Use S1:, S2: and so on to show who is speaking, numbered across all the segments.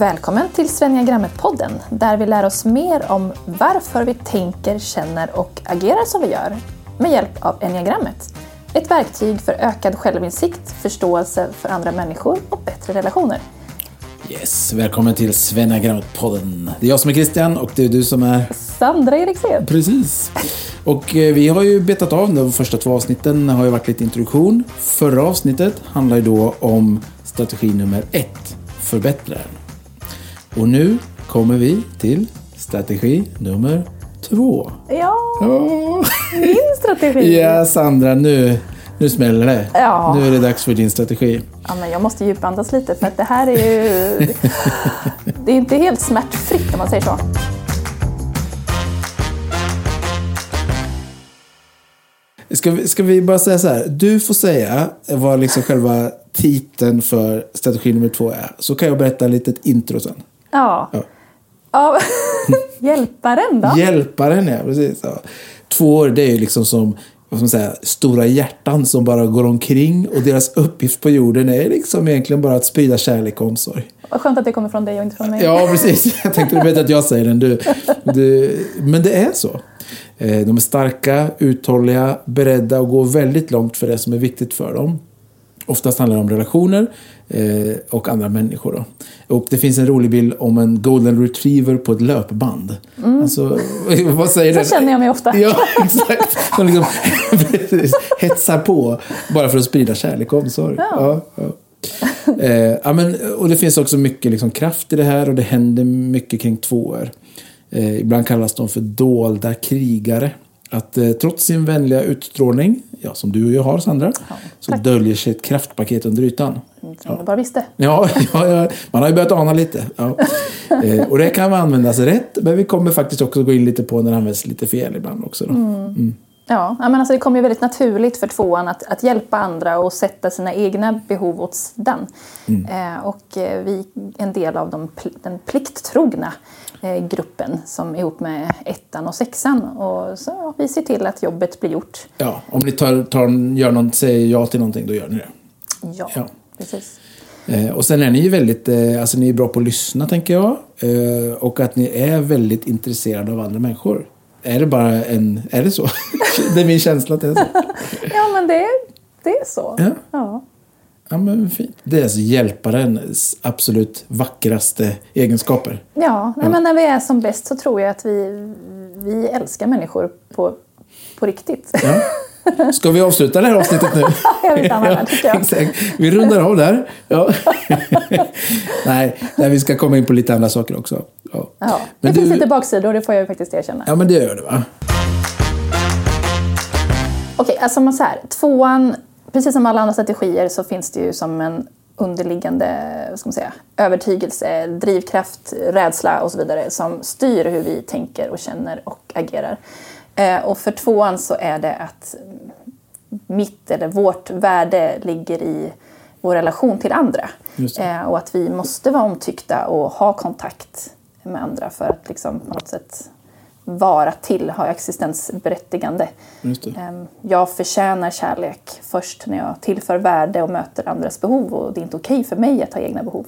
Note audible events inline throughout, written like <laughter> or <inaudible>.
S1: Välkommen till Svenniagrammet-podden där vi lär oss mer om varför vi tänker, känner och agerar som vi gör med hjälp av enneagrammet. Ett verktyg för ökad självinsikt, förståelse för andra människor och bättre relationer.
S2: Yes, välkommen till Svenniagrammet-podden. Det är jag som är Christian och det är du som är...
S1: Sandra Eriksén.
S2: Precis. Och eh, vi har ju betat av de första två avsnitten har ju varit lite introduktion. Förra avsnittet handlar ju då om strategi nummer ett, förbättraren. Och nu kommer vi till strategi nummer två.
S1: Ja,
S2: Ja,
S1: min strategi. <laughs>
S2: ja Sandra, nu, nu smäller det.
S1: Ja.
S2: Nu är det dags för din strategi.
S1: Ja, men jag måste djupandas lite för att det här är ju... <laughs> Det är inte helt smärtfritt om man säger så.
S2: Ska vi, ska vi bara säga så här. Du får säga vad liksom själva titeln för strategi nummer två är. Så kan jag berätta lite ett intro sen.
S1: Ja.
S2: Ja.
S1: ja. <laughs> Hjälparen då?
S2: Hjälparen, ja. Precis. Ja. Två år, det är ju liksom som vad man säga, stora hjärtan som bara går omkring och deras uppgift på jorden är liksom egentligen bara att sprida kärlek och omsorg.
S1: Vad skönt att det kommer från dig och inte från mig.
S2: Ja, precis. <laughs> Jag tänkte du vet att jag säger den. Du, du, men det är så. Eh, De är starka, uthålliga, beredda att gå väldigt långt för det som är viktigt för dem. Oftast handlar det om relationer och andra människor. Då. Och det finns en rolig bild om en golden retriever på ett löpband. Alltså, <laughs> vad säger
S1: Mm. Så känner jag mig ofta.
S2: Ja, <laughs> exakt. Som liksom <laughs> hetsar på bara för att sprida kärlek och omsorg.
S1: Ja.
S2: Ja, ja. Eh, ja, men, och det finns också mycket liksom, kraft i det här och det händer mycket kring tvåor. Eh, ibland kallas de för dolda krigare. Att eh, trots sin vänliga utstrålning, ja, som du och jag har Sandra, så
S1: tack.
S2: döljer sig ett kraftpaket under ytan.
S1: Som jag bara visste.
S2: Ja, <laughs> ja, ja, man har ju börjat ana lite. Ja. Eh, och det kan användas rätt, men vi kommer faktiskt också gå in lite på när det används lite fel ibland också. Då.
S1: Ja, ja, men alltså det kommer ju väldigt naturligt för tvåan att, att hjälpa andra och sätta sina egna behov åt sidan. Eh, och eh, vi är en del av de, den plikttrogna eh, gruppen som ihop med ettan och sexan. Och så ja, vi ser till att jobbet blir gjort.
S2: Ja, om ni tar, tar, gör något, säger ja till någonting, då gör ni det.
S1: Ja,
S2: Ja.
S1: Precis.
S2: Eh, och sen är ni ju väldigt, eh, alltså ni är bra på att lyssna tänker jag. Eh, och att ni är väldigt intresserade av andra människor. Är det bara en, är det så? <laughs> det är min känsla att det är så. <laughs>
S1: Ja, men det, det är så.
S2: Ja.
S1: Ja.
S2: Ja men fint. Det är alltså hjälparens absolut vackraste egenskaper.
S1: Ja, nej, men när vi är som bäst så tror jag att vi, vi älskar människor på, på riktigt.
S2: Ja. <laughs> Ska vi avsluta det här avsnittet nu? <laughs>
S1: jag där tycker jag. <laughs>
S2: Exakt. Vi rundar av där. Ja. <laughs> nej, nej, vi ska komma in på lite andra saker också. Ja.
S1: Ja, det
S2: Men
S1: finns
S2: du-
S1: lite baksidor, det får jag faktiskt erkänna.
S2: ja, men det gör det va?
S1: Okej, alltså man så här, tvåan, precis som alla andra strategier så finns det ju som en underliggande vad ska man säga, övertygelse, drivkraft, rädsla och så vidare som styr hur vi tänker och känner och agerar. Eh, och för tvåan så är det att mitt eller vårt värde ligger i vår relation till andra. Eh, och att vi måste vara omtyckta och ha kontakt med andra för att liksom på något sätt vara till, ha existensberättigande. Ehm, Jag förtjänar kärlek först när jag tillför värde och möter andras behov och det är inte okej för mig att ha egna behov.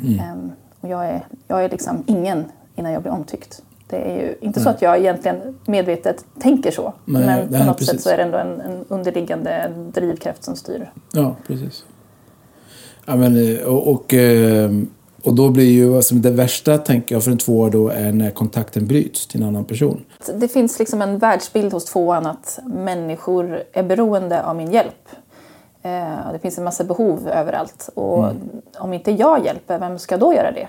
S2: Mm.
S1: Ehm, Och jag är, jag är liksom ingen innan jag blir omtyckt. Det är ju inte så att jag egentligen medvetet tänker så.
S2: Nej,
S1: men på
S2: nej,
S1: något
S2: precis.
S1: sätt så är det ändå en, en underliggande drivkraft som styr.
S2: Ja, precis. Ja, men, eh, och, och, eh, och då blir ju alltså, det värsta, tänker jag, för en tvåa då är när kontakten bryts till en annan person.
S1: Det finns liksom en världsbild hos tvåan att människor är beroende av min hjälp. Eh, det finns en massa behov överallt. Och om inte jag hjälper, vem ska då göra det?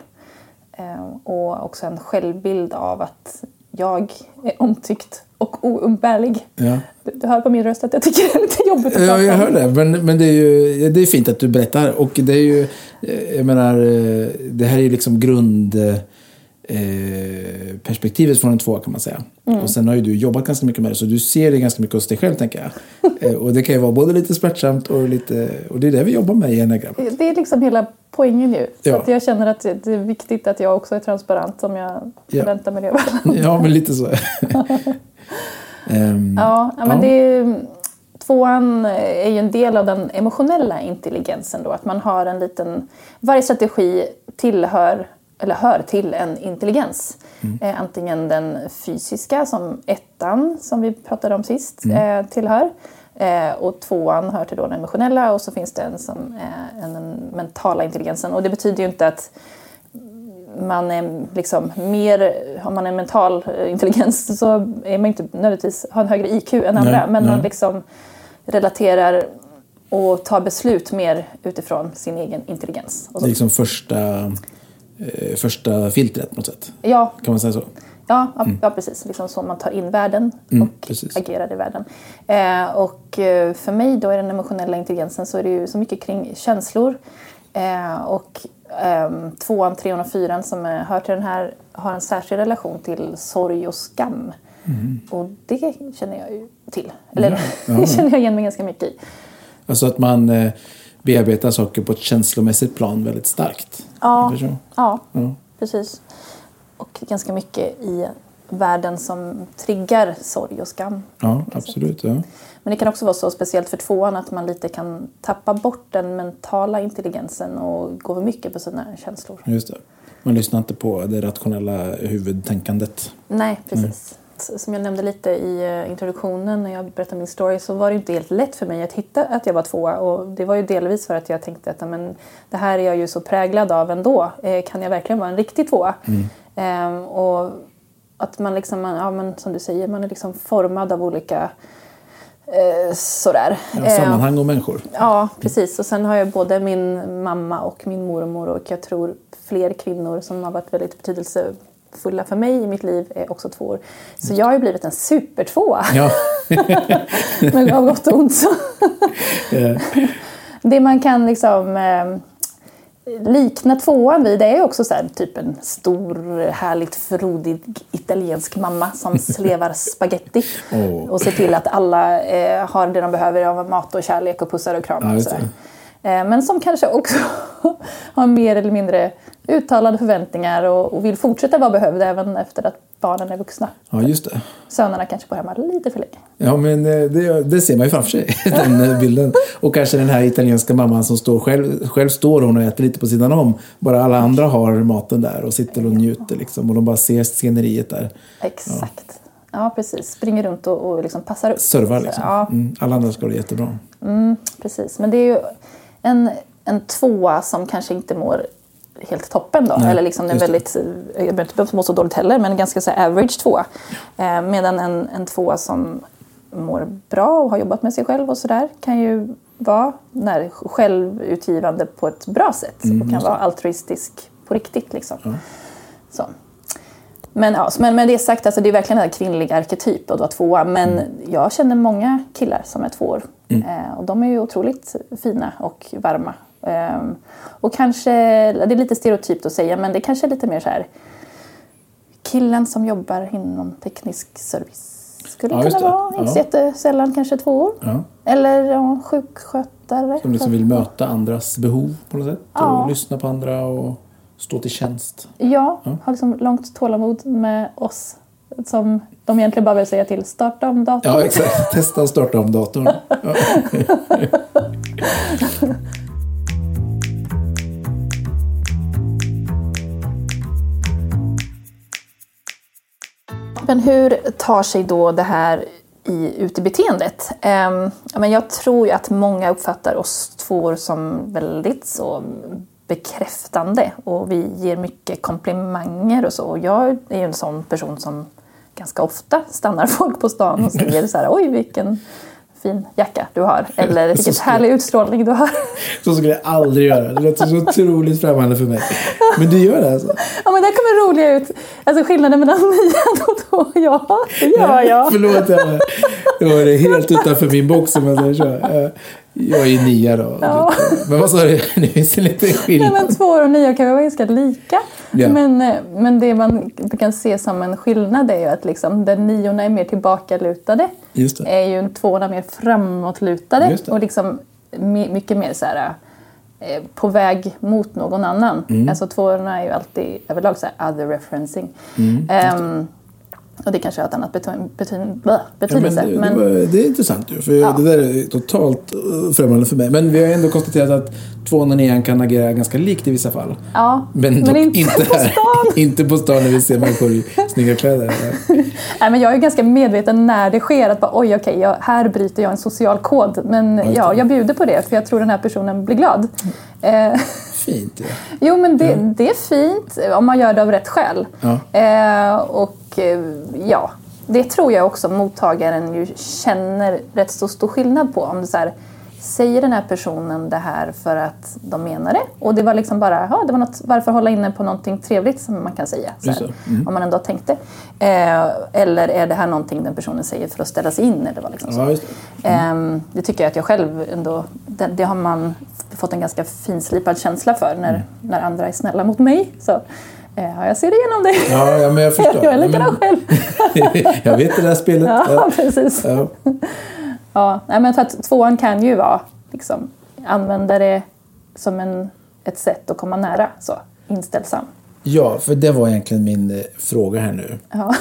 S1: Eh, och också en självbild av att jag är omtyckt och oumbärlig.
S2: Ja.
S1: Du, du hör på min röst att jag tycker det är lite jobbigt att prata
S2: Ja, jag
S1: om.
S2: hör det. Men, men det är ju det är fint att du berättar. Och det är ju, eh, jag menar, eh, det här är ju liksom grund... eh, Eh, perspektivet från en tvåa kan man säga. Och sen har ju du jobbat ganska mycket med det så du ser det ganska mycket hos dig själv tänker jag. <laughs> Eh, och det kan ju vara både lite smärtsamt och lite... Och det är det vi jobbar med i Enneagram.
S1: Det är liksom hela poängen ju. Så
S2: Ja.
S1: att jag känner att det är viktigt att jag också är transparent om jag
S2: Ja.
S1: förväntar mig det av. <laughs>
S2: Ja, men lite så. <laughs>
S1: Ja, ja, men
S2: Ja.
S1: det är, tvåan är ju en del av den emotionella intelligensen då. Att man har en liten... Varje strategi tillhör eller hör till en intelligens. Eh, antingen den fysiska som ettan som vi pratade om sist eh, tillhör. Eh, och tvåan hör till då den emotionella och så finns det en som är en, den mentala intelligensen. Och det betyder ju inte att man är liksom mer, har man en mental eh, intelligens så är man inte nödvändigtvis har en högre IQ än andra.
S2: Nej,
S1: men man
S2: nej.
S1: liksom relaterar och tar beslut mer utifrån sin egen intelligens.
S2: Det är liksom första, eh, första filtret på något sätt.
S1: Ja,
S2: Kan man säga så?
S1: Ja, ja, ja precis. Liksom så man tar in världen
S2: Mm,
S1: och
S2: precis.
S1: agerar i världen. Eh, och eh, för mig då i den emotionella intelligensen så är det ju så mycket kring känslor. Eh, och ehm, tvåan, trean och fyran som eh, hör till den här har en särskild relation till sorg och skam. Och det känner jag ju till. Eller
S2: Mm. Ja, <laughs>
S1: det känner jag igen mig ganska mycket i.
S2: Alltså att man eh, bearbetar saker på ett känslomässigt plan väldigt starkt.
S1: Ja. Ja,
S2: Ja.
S1: precis. Och ganska mycket i världen som triggar sorg och skam.
S2: ja, absolut. Ja.
S1: Men det kan också vara så, speciellt för tvåan, att man lite kan tappa bort den mentala intelligensen och gå för mycket på sina känslor.
S2: Just det. Man lyssnar inte på det rationella huvudtänkandet.
S1: Nej, precis. Som jag nämnde lite i eh, introduktionen när jag berättade min story så var det inte helt lätt för mig att hitta att jag var tvåa. Och det var ju delvis för att jag tänkte att "Ja, men, det här är jag ju så präglad av ändå. Eh, kan jag verkligen vara en riktig tvåa? Ehm, och att man liksom, man- ja, men, som du säger, man är liksom formad av olika eh, sådär.
S2: Ja, sammanhang och människor.
S1: Ja, precis. Och sen har jag både min mamma och min mormor och jag tror fler kvinnor som har varit väldigt betydelsefulla för mig i mitt liv är också tvåor. Så jag har ju blivit en supertvåa,
S2: Ja.
S1: men av gott och ont. Så. Det man kan liksom eh, likna tvåan vid det är också så här, typ en stor, härligt frodig italiensk mamma som <laughs> slevar spaghetti
S2: Åh.
S1: och ser till att alla eh, har det de behöver av mat och kärlek och pussar och kramar.
S2: Ja,
S1: och. Eh, men som kanske också <laughs> har mer eller mindre uttalade förväntningar och, vill fortsätta vara behövda även efter att barnen är vuxna.
S2: ja, just det.
S1: Sönerna kanske bor hemma lite för länge.
S2: Ja, men eh, det, det ser man ju framför sig, <laughs> den eh, bilden. Och kanske den här italienska mamman som står själv, själv står hon och äter lite på sidan om. Bara alla andra har maten där och sitter och njuter liksom. Och de bara ser sceneriet där.
S1: Exakt. Ja, precis. Springer runt och, och liksom passar upp.
S2: Servar liksom.
S1: Ja,
S2: Mm, alla andra ska ha det jättebra.
S1: precis. Men det är ju en, en tvåa som kanske inte mår helt toppen då.
S2: Nej,
S1: Eller liksom en väldigt, jag behöver inte må så dåligt heller, men ganska så average tvåa. Eh, medan en, en tvåa som mår bra och har jobbat med sig själv och sådär kan ju vara när, självutgivande på ett bra sätt
S2: Mm,
S1: och kan vara altruistisk på riktigt. Liksom. Så. Men, ja, men med det sagt, alltså, det är verkligen en kvinnlig arketyp att vara tvåa. Men
S2: Mm.
S1: jag känner många killar som är tvåor. Eh, och de är ju otroligt fina och varma. Ehm, och kanske, det är lite stereotypt att säga, men det kanske är lite mer så här killen som jobbar inom teknisk service. Skulle
S2: Ja,
S1: kunna
S2: det.
S1: vara, inte
S2: Ja.
S1: jättesällan kanske tvåor.
S2: Ja.
S1: Eller ja, sjukskötare.
S2: Som liksom vill möta andras behov på något sätt. Och lyssna på andra och stå till tjänst.
S1: Ja, har liksom långt tålamod med oss. Som de egentligen bara vill säga till, starta om datorn.
S2: Ja, exakt. <laughs> Testa att starta om datorn. <laughs> Ja.
S1: Men hur tar sig då det här i, ut i beteendet? Ehm, ja, men jag tror ju att många uppfattar oss två som väldigt så bekräftande och vi ger mycket komplimanger och så. Och jag är ju en sån person som ganska ofta stannar <laughs> folk på stan och säger så här, oj vilken fin jacka du har <laughs> eller vilken härlig utstrålning du har. <laughs>
S2: Så skulle jag aldrig göra. Det låter så otroligt främmande för mig. Men du gör det alltså?
S1: Ja men där kommer roliga ut. Alltså skillnaden mellan Mia och två, ja det gör jag.
S2: Förlåt, jag, jag var det helt utanför min box om jag säger så. Jag- är nia då.
S1: Ja.
S2: Men vad sa du? Det finns en liten
S1: Nej,
S2: skillnad.
S1: men två och nio kan vara ganska lika.
S2: Ja.
S1: Men, eh, men det man kan se som en skillnad är ju att liksom, den niorna är mer tillbakalutade.
S2: Just det.
S1: Är ju tvåorna mer framåtlutade. Och liksom my- mycket mer så här, eh, på väg mot någon annan.
S2: Mm.
S1: Alltså tvåorna är ju alltid överlag så här other referencing.
S2: Mm,
S1: Ehm, Och det kanske har ett annat betydelse.
S2: Ja, men det,
S1: men,
S2: det, det är intressant ju, för
S1: Ja.
S2: det där är totalt eh, främmande för mig. Men vi har ändå konstaterat att tvåan och nian kan agera ganska likt i vissa fall.
S1: ja,
S2: Men, dock
S1: inte,
S2: inte,
S1: på
S2: här.
S1: stan. <laughs>
S2: inte på stan när vi ser människor i snygga kläder. <laughs>
S1: Nej, men jag är ganska medveten när det sker. Att bara, oj, okej, jag, här bryter jag en social kod. Men ja, jag bjuder på det för jag tror den här personen blir glad. Eh, <laughs>
S2: Fint ju.
S1: jo, men det, det är fint om man gör det av rätt skäl.
S2: Ja.
S1: Eh, och eh, ja, det tror jag också mottagaren ju känner rätt så stor skillnad på. Om det så här, säger den här personen det här för att de menar det? Och det var liksom bara, ja, det var något, varför hålla inne på någonting trevligt som man kan säga? Här.
S2: Mm.
S1: Om man ändå har tänkt det. Eh, eller är det här någonting den personen säger för att ställa sig in? Eller vad liksom så.
S2: Ja, det.
S1: Ehm, det tycker jag att jag själv ändå, det, det har man fått en ganska finslipad känsla för när,
S2: Mm.
S1: när andra är snälla mot mig. Så eh, jag ser igenom det.
S2: Ja, ja, men jag <laughs> förstår.
S1: jag är
S2: Ja,
S1: likadan
S2: men-
S1: själv. <laughs>
S2: jag vet det där spelet.
S1: Ja,
S2: Ja.
S1: precis.
S2: Ja.
S1: Ja, men för att tvåan kan ju vara, liksom, använda det som en, ett sätt att komma nära. Så, inställsam.
S2: Ja, för det var egentligen min eh, fråga här nu.
S1: Ja.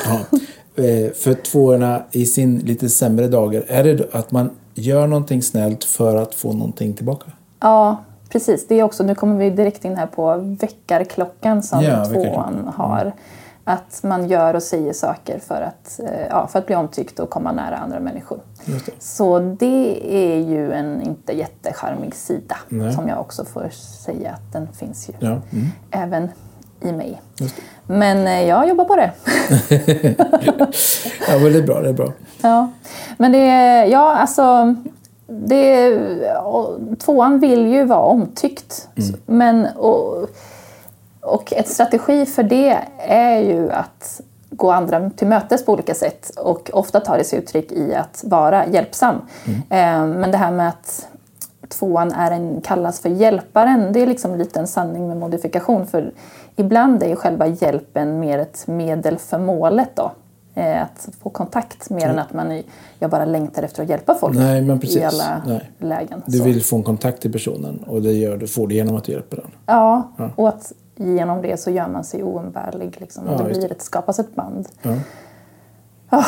S2: Eh, för tvåorna i sin lite sämre dagar, är det att man gör någonting snällt för att få någonting tillbaka?
S1: Ja, precis. Det är också, nu kommer vi direkt in här på väckarklockan som
S2: Ja,
S1: tvåan
S2: väckarklockan.
S1: har. Att man gör och säger saker för att, eh, ja, för att bli omtyckt och komma nära andra människor.
S2: Det.
S1: Så det är ju en inte jättecharmig sida
S2: Nej.
S1: som jag också får säga att den finns ju
S2: Ja. Mm.
S1: även i mig. Men eh, jag jobbar på det. <laughs>
S2: ja, men det är bra. Det är bra.
S1: Ja, men det, ja alltså, det, tvåan vill ju vara omtyckt. Men, och, och ett strategi för det är ju att gå andra till mötes på olika sätt och ofta tar det sig uttryck i att vara hjälpsam. Eh, Men det här med att tvåan är en, kallas för hjälparen, det är liksom lite en sanning med modifikation. För ibland är ju själva hjälpen mer ett medel för målet då. Eh, Att få kontakt mer än att man jag bara längtar efter att hjälpa folk
S2: Nej, men precis.
S1: i alla
S2: Nej.
S1: lägen.
S2: Du
S1: Så.
S2: vill få en kontakt till personen och det gör du, får du genom att du hjälper den.
S1: Ja, och att genom det så gör man sig oumbärlig. Liksom.
S2: Ja,
S1: det blir ett, skapas ett band.
S2: Ja.
S1: Ah,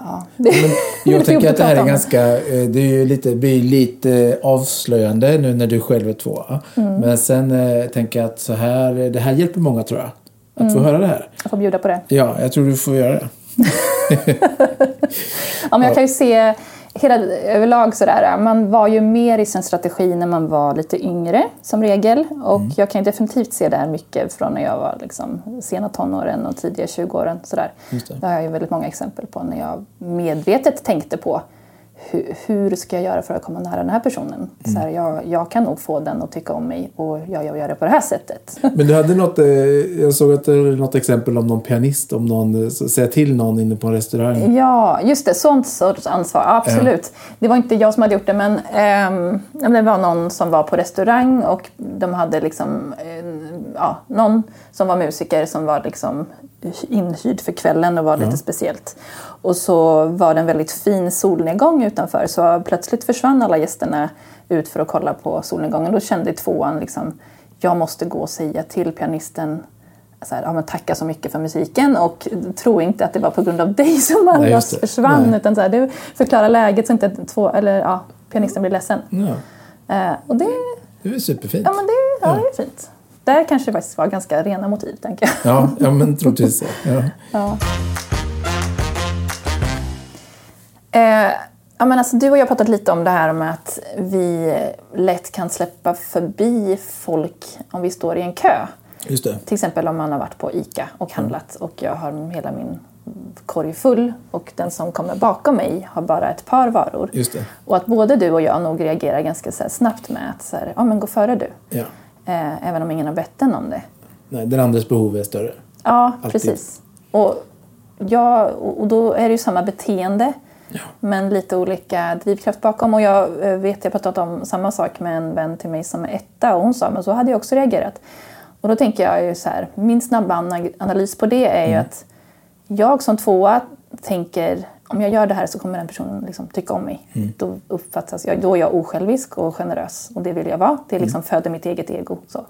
S1: ja. Det,
S2: Men <laughs> jag
S1: jobbigt
S2: att det här är ganska, eh, det är ju lite, blir lite avslöjande nu när du själv är tvåa.
S1: Mm.
S2: Men sen eh, tänker jag att så här, det här hjälper många tror jag. Att
S1: Mm.
S2: få höra det här.
S1: Jag får bjuda på det.
S2: Ja, jag tror du får göra det. <laughs>
S1: Ja, men jag kan ju se hela, överlag sådär, man var ju mer i sin strategi när man var lite yngre som regel. Och
S2: Mm.
S1: jag kan ju definitivt se det här mycket från när jag var liksom, sena tonåren och tidiga 20-åren. Sådär.
S2: Just det.
S1: Det har jag ju väldigt många exempel på när jag medvetet tänkte på hur, hur ska jag göra för att komma nära den här personen? Så
S2: Mm.
S1: här, jag, jag kan nog få den att tycka om mig och jag, jag gör det på det här sättet. <laughs>
S2: Men du hade något, eh, jag såg att det var något exempel om någon pianist, om någon, eh, så- säga till någon inne på en restaurang.
S1: Ja, just det. Sånt sorts ansvar. Absolut. Det var inte jag som hade gjort det, men ja, men det var någon som var på restaurang och de hade liksom, eh, ja, någon som var musiker som var liksom inhyrd för kvällen och var lite speciellt. Och så var det en väldigt fin solnedgång utanför så plötsligt försvann alla gästerna ut för att kolla på solnedgången. Då kände tvåan liksom, jag måste gå och säga till pianisten så här, ja, men tacka så mycket för musiken och tro inte att det var på grund av dig som alla försvann.
S2: Nej.
S1: Utan så här, du förklarar läget så inte två, eller, ja, pianisten blir ledsen.
S2: Ja,
S1: Eh, och det,
S2: det är superfint.
S1: ja, men det, ja, det är fint. Där kanske det faktiskt var ganska rena motiv, tänker jag.
S2: Ja, ja men troligtvis så. Ja.
S1: Ja. Eh, ja, men alltså, du och jag har pratat lite om det här med att vi lätt kan släppa förbi folk om vi står i en kö.
S2: Just det.
S1: Till exempel om man har varit på ICA och handlat och jag har hela min korg full och den som kommer bakom mig har bara ett par varor.
S2: Just det.
S1: Och att både du och jag nog reagerar ganska snabbt med att så här, ja, men gå före du.
S2: Ja.
S1: Eh, även om ingen har bett en om det.
S2: Nej, den andres behov är större.
S1: Ja,
S2: Alltid.
S1: precis. Och, ja, och då är det ju samma beteende
S2: Ja.
S1: men lite olika drivkraft bakom. Och jag eh, vet, jag har pratat om samma sak med en vän till mig som är etta och hon sa, men så hade jag också reagerat. Och då tänker jag ju så här, min snabba ana- analys på det är ju att jag som tvåa tänker, om jag gör det här så kommer den personen liksom tycka om mig. Då uppfattas jag, då är jag osjälvisk och generös och det vill jag vara. Det liksom föder mitt eget ego. Så.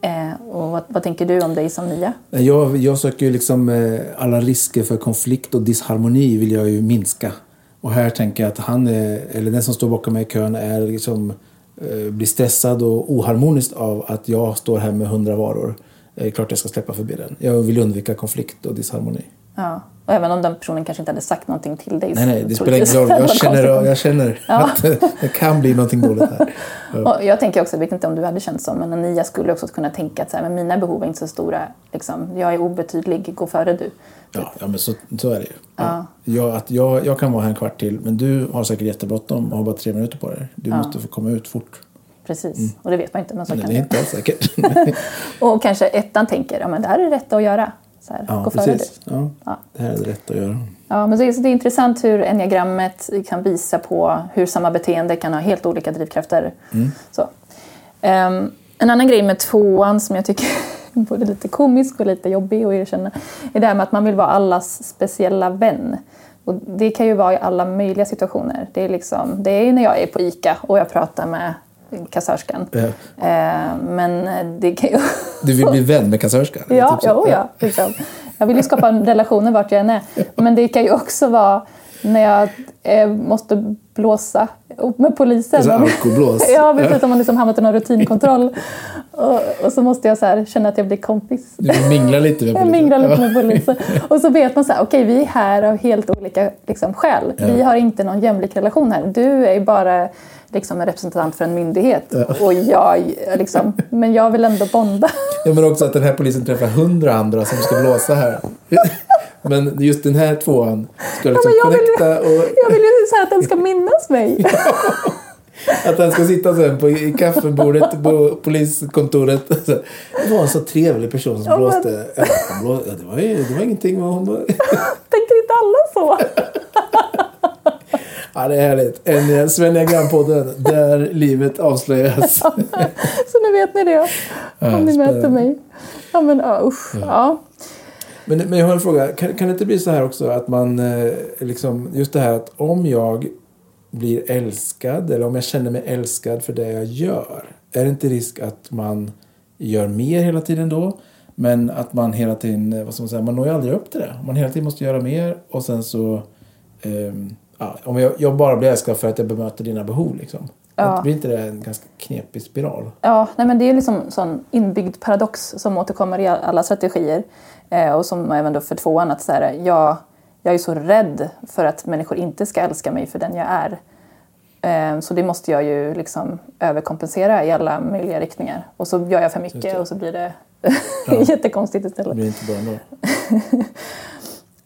S1: Eh, och vad, vad, tänker du om dig som nia?
S2: Jag, jag söker liksom eh, alla risker för konflikt och disharmoni vill jag ju minska. Och här tänker jag att han, är, eller den som står bakom mig i kön, är liksom, eh, blir stressad och oharmonisk av att jag står här med hundra varor. Det är klart jag ska släppa förbi den. Jag vill undvika konflikt och disharmoni.
S1: Ja. Och även om den personen kanske inte hade sagt någonting till dig.
S2: Nej, nej, det spelar ingen roll. Jag känner, jag känner ja. att det kan bli någonting dåligt här.
S1: Ja. <laughs> Och jag tänker också, jag vet inte om du hade känt så, men en nia skulle också kunna tänka att så här, men mina behov är inte så stora. Liksom, jag är obetydlig, gå före du.
S2: Ja, ja men så, så är det ju. Ja. Jag, att jag, jag kan vara här en kvart till, men du har säkert jättebråttom och har bara tre minuter på dig. Du måste få komma ut fort.
S1: Precis, mm. och det vet man inte. Men så
S2: Nej,
S1: kan
S2: det är inte alls säkert. <laughs>
S1: och kanske ettan tänker, ja men det här är rätt att göra. Så här,
S2: ja,
S1: gå
S2: precis. Ja, ja, Det här är det rätt att göra.
S1: Ja, men det är, det är intressant hur enneagrammet kan visa på hur samma beteende kan ha helt olika drivkrafter. Mm. Så. Um, en annan grej med tvåan som jag tycker är <laughs> både lite komisk och lite jobbig att erkänna är det här med att man vill vara allas speciella vän. Och det kan ju vara i alla möjliga situationer. Det är, liksom, det är när jag är på ICA och jag pratar med kassörskan. Ja. Eh, men det kan ju...
S2: Du vill bli vän med kassörskan?
S1: Ja, typ jo, ja. Liksom. Jag vill ju skapa relationer vart jag än är. Men det kan ju också vara när jag eh, måste blåsa upp med polisen.
S2: Alltså alkoblås? <laughs>
S1: ja, precis. Om man liksom hamnat i någon rutinkontroll. Och, och, så måste jag så här, känna att jag blir kompis.
S2: Du minglar lite med
S1: polisen? Jag minglar lite med polisen. Och så vet man så här, okej okay, vi är här av helt olika liksom, skäl. Ja. Vi har inte någon jämlik relation här. Du är bara liksom en representant för en myndighet. Ja. Och jag, liksom, men jag vill ändå bonda.
S2: Ja, men också att den här polisen träffar hundra andra som ska blåsa här. Men just den här tvåan ska liksom ja, jag connecta
S1: vill, och... Jag vill ju säga att den ska minnas mig. <laughs>
S2: Ja. Att han ska sitta sen på kaffebordet på poliskontoret. Det var en så trevlig person som ja, blåste. Men... Ja, blåste. Det, var, det var ingenting. Hon. <laughs>
S1: Tänkte inte alla så? <laughs>
S2: Ja, det är härligt. En Svenniagram-podden där livet avslöjas. <laughs>
S1: så nu vet ni det. Om ja, ni möter mig. Ja, men uh, usch. Ja. ja.
S2: Men, men jag har en fråga. Kan, kan det inte bli så här också att man eh, liksom, just det här att om jag blir älskad eller om jag känner mig älskad för det jag gör. Är det inte risk att man gör mer hela tiden då? Men att man hela tiden, eh, vad ska man säga, man når ju aldrig upp till det. Man hela tiden måste göra mer och sen så um, ja, om jag, jag, bara blir älskad för att jag bemöter dina behov. Liksom. Ja. Blir inte det en ganska knepig spiral?
S1: Ja, nej, men det är liksom en inbyggd paradox som återkommer i alla strategier. Eh, och som även då för tvåan, att så här, jag, jag är så rädd för att människor inte ska älska mig för den jag är. Eh, så det måste jag ju liksom överkompensera i alla möjliga riktningar. Och så gör jag för mycket och så blir det ja. <laughs> jättekonstigt istället. Det
S2: blir inte bra ändå. <laughs>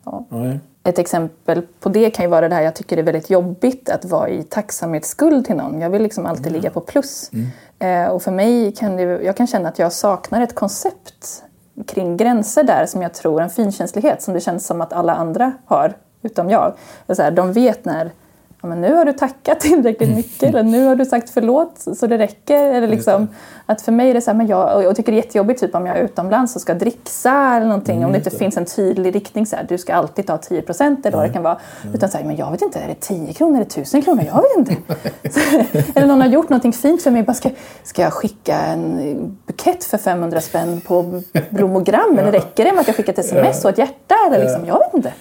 S1: ja. Nej. Ett exempel på det kan ju vara det här jag tycker det är väldigt jobbigt att vara i tacksamhetsskuld till någon. Jag vill liksom alltid mm. ligga på plus. Mm. Eh, och för mig kan det, jag kan känna att jag saknar ett koncept kring gränser där som jag tror, en finkänslighet som det känns som att alla andra har, utom jag. Så här, de vet när ja, men nu har du tackat <laughs> tillräckligt mycket eller nu har du sagt förlåt så det räcker. Eller liksom, att för mig är det så här, men jag, jag tycker det är jättejobbigt typ om jag är utomlands och ska dricksa eller någonting. Mm, om det inte finns en tydlig riktning så här, du ska alltid ta 10 procent eller vad det kan vara. Mm. Utan så här, men jag vet inte, är det 10 kronor, det 1000 kronor? Jag vet inte. <laughs> eller någon har gjort någonting fint för mig, bara ska, ska jag skicka en bukett för 500 spänn på blomogram? Eller räcker det med att jag skickar ett sms och ett hjärta? Eller liksom, jag vet inte.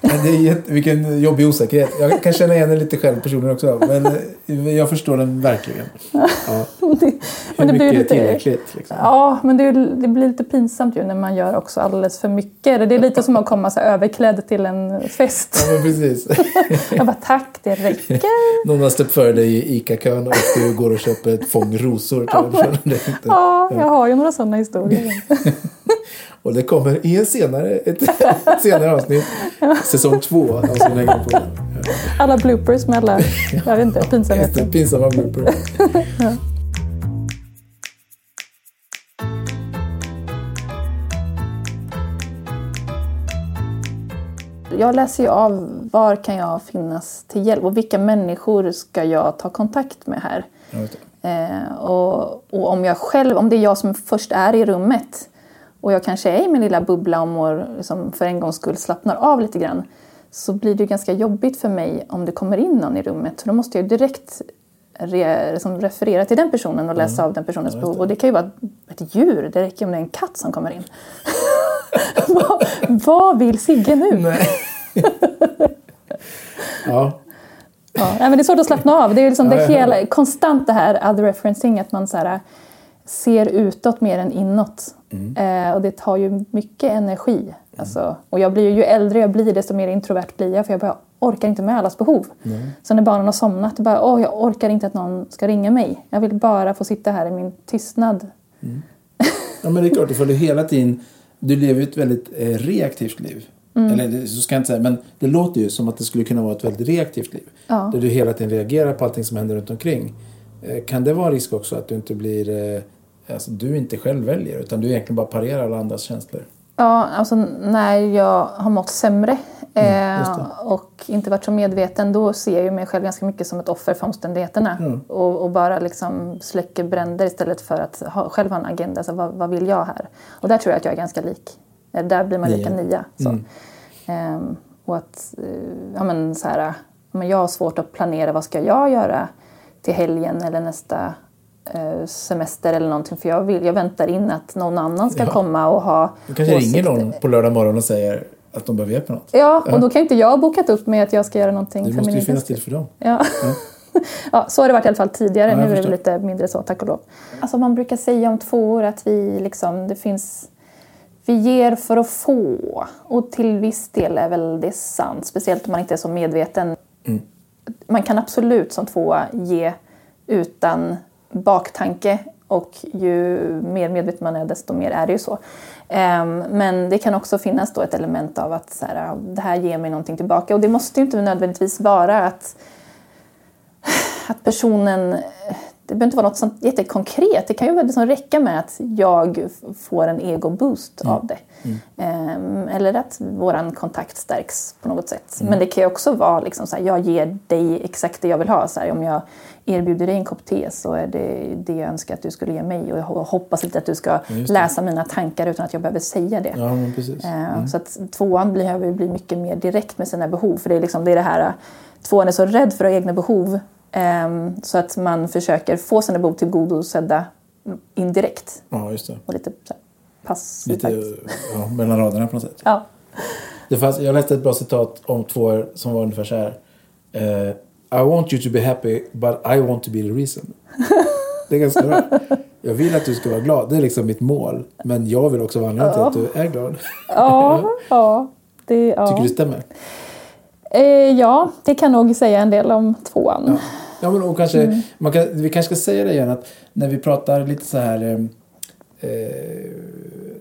S2: Det är jätte, vilken jobbig osäkerhet. Jag kan känna igen den lite själv personligen också. Men eh, jag förstår den verkligen. Ja. <laughs> det, Hur det mycket lite, är tillräckligt? Liksom.
S1: Ja, men det, det, blir lite pinsamt ju när man gör också alldeles för mycket. Det är lite som att komma så överklädd till en fest.
S2: Ja, men precis. <laughs>
S1: jag bara, tack, det räcker. <laughs>
S2: Någon har släppt för dig i ICA-kön och du går och köper ett fång rosor.
S1: Ja, men, ja, jag har ju några sådana historier.
S2: Och det kommer i en senare, ett, ett <laughs> senare avsnitt. Säsong två av på. <laughs>
S1: Alla bloopers med alla, jag vet inte, pinsamheter.
S2: Pinsamma bloopers. <laughs> ja.
S1: Jag läser ju av var kan jag finnas till hjälp och vilka människor ska jag ta kontakt med här. Eh, och, och, om jag själv, om det är jag som först är i rummet och jag kanske är i min lilla bubbla och mår, liksom, för en gångs skull slappnar av lite grann så blir det ganska jobbigt för mig om det kommer in någon i rummet. Då måste jag direkt re, som referera till den personen och läsa av den personens behov.
S2: det.
S1: Och det kan ju vara ett djur, det räcker om det är en katt som kommer in. <laughs> vad, vad vill Sigge nu?
S2: Nej. <laughs> ja,
S1: Ja, men det är svårt att slappna av. Det är liksom
S2: Ja,
S1: det hela, konstant det här other referencing, att man så här, ser utåt mer än inåt.
S2: Mm.
S1: Eh, och det tar ju mycket energi. Alltså, och jag blir ju, ju äldre jag blir desto mer introvert blir jag för jag bara orkar inte med allas behov. Så när barnen har somnat, bara, åh, jag orkar inte att någon ska ringa mig. Jag vill bara få sitta här i min tystnad. <laughs>
S2: Ja, men det är klart, för du hela tiden... Du lever ett väldigt eh, reaktivt liv.
S1: Mm.
S2: Eller så ska jag inte säga, men det låter ju som att det skulle kunna vara ett väldigt reaktivt liv.
S1: Ja.
S2: Där du hela tiden reagerar på allting som händer runt omkring. Eh, kan det vara en risk också att du inte blir... Alltså, du inte själv väljer, utan du egentligen bara parerar alla andras känslor?
S1: Ja, alltså när jag har mått sämre
S2: Mm,
S1: eh, och inte varit så medveten då ser jag ju mig själv ganska mycket som ett offer för omständigheterna.
S2: Mm.
S1: Och, och bara liksom släcker bränder istället för att ha, själv ha en agenda. Så vad, vad vill jag här? Och där tror jag att jag är ganska lik. Eh, Där blir man lika
S2: Nia. Mm.
S1: Ehm, och att eh, ja, men så här, men jag har svårt att planera vad ska jag göra till helgen eller nästa semester eller någonting. För jag, vill, jag väntar in att någon annan ska
S2: Ja.
S1: komma och ha
S2: Du kanske ringer
S1: åsikter.
S2: någon på lördag morgon och säger att de behöver hjälp med något.
S1: Ja, och då kan inte jag ha bokat upp med att jag ska göra någonting
S2: Det
S1: för
S2: måste ju finnas till för dem.
S1: Ja. <laughs> ja, så har det varit i alla fall tidigare.
S2: Ja,
S1: nu är det
S2: förstår.
S1: lite mindre så, tack och lov. Alltså man brukar säga om två år att vi liksom, det finns vi ger för att få. Och till viss del är väl det sant. Speciellt om man inte är så medveten.
S2: Mm.
S1: Man kan absolut som tvåa ge utan baktanke. Och ju mer medveten man är desto mer är det ju så. Ehm, men det kan också finnas då ett element av att så här, det här ger mig någonting tillbaka. Och det måste ju inte nödvändigtvis vara att att personen... Det behöver inte vara något sånt jättekonkret. Det kan ju liksom räcka med att jag får en ego-boost av det. Ehm, eller att vår kontakt stärks på något sätt. Men det kan ju också vara liksom så här, jag ger dig exakt det jag vill ha. Så här, om jag erbjuder dig en kopp te så är det det jag önskar att du skulle ge mig. Och jag hoppas lite att du ska läsa mina tankar utan att jag behöver säga det.
S2: Ja, men precis.
S1: Eh, Så att tvåan behöver bli mycket mer direkt med sina behov. För det är, liksom, det, är det här, tvåan är så rädd för att ha egna behov. Ehm, så att man försöker få sina behov tillgodosedda indirekt.
S2: Ja, just det.
S1: Och lite passivt
S2: Lite ja, mellan raderna på något sätt.
S1: Ja.
S2: Det fanns, jag läste ett bra citat om två som var ungefär så här. Eh, I want you to be happy but I want to be the reason. <laughs> Det är ganska bra. Jag vill att du ska vara glad. Det är liksom mitt mål. Men jag vill också vara anledningen till att du är glad.
S1: Ja, <laughs> ja, det, ja.
S2: Tycker du det stämmer?
S1: Eh, ja, det kan nog säga en del om tvåan.
S2: Ja. Ja, men och kanske,
S1: Mm.
S2: man kan, vi kanske ska säga det igen att när vi pratar lite så här eh, eh,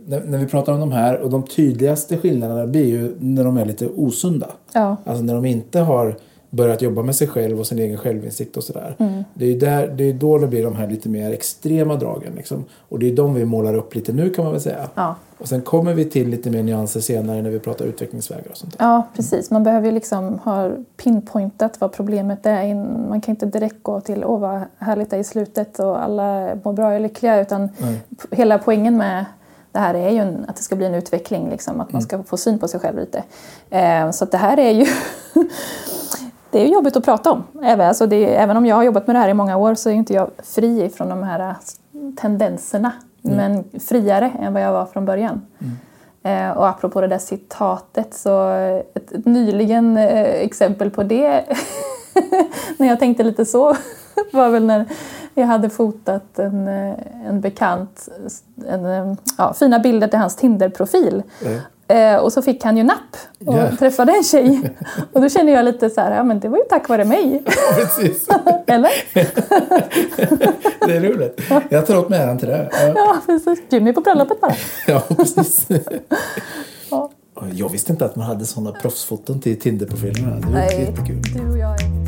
S2: när, när vi pratar om de här och de tydligaste skillnaderna blir ju när de är lite osunda.
S1: Ja.
S2: Alltså när de inte har börjat jobba med sig själv och sin egen självinsikt och sådär. Det är ju där, det är då det blir de här lite mer extrema dragen. Liksom. Och det är de vi målar upp lite nu kan man väl säga.
S1: Ja.
S2: Och sen kommer vi till lite mer nyanser senare när vi pratar utvecklingsvägar och sånt där.
S1: Ja, precis. Man behöver ju liksom ha pinpointat vad problemet är. Man kan inte direkt gå till åh vad härligt det är i slutet och alla mår bra och är lyckliga. Utan
S2: Nej.
S1: hela poängen med det här är ju en, att det ska bli en utveckling. Liksom, att man
S2: Mm.
S1: ska få syn på sig själv lite. Eh, så det här är ju <laughs> det är jobbigt att prata om. Även, alltså det, även om jag har jobbat med det här i många år så är inte jag fri från de här tendenserna.
S2: Mm.
S1: Men friare än vad jag var från början. Eh, och apropå det där citatet så ett, ett nyligen eh, exempel på det <laughs> när jag tänkte lite så <laughs> var väl när jag hade fotat en, eh, en bekant en, eh, ja, fina bilder till hans Tinder-profil.
S2: Eh,
S1: och så fick han ju napp och
S2: Ja.
S1: träffade en tjej. <laughs> Och då kände jag lite så här, ja men det var ju tack vare mig.
S2: Precis. <laughs>
S1: Eller? <laughs>
S2: Det är roligt. Jag tar åt mig äran till det. Ja.
S1: Ja, precis. Jimmy på bröllopet bara.
S2: Ja, precis.
S1: Ja.
S2: Jag visste inte att man hade sådana proffsfoton till Tinder-profilerna. Det var
S1: Nej,
S2: jättekul.
S1: du och jag är...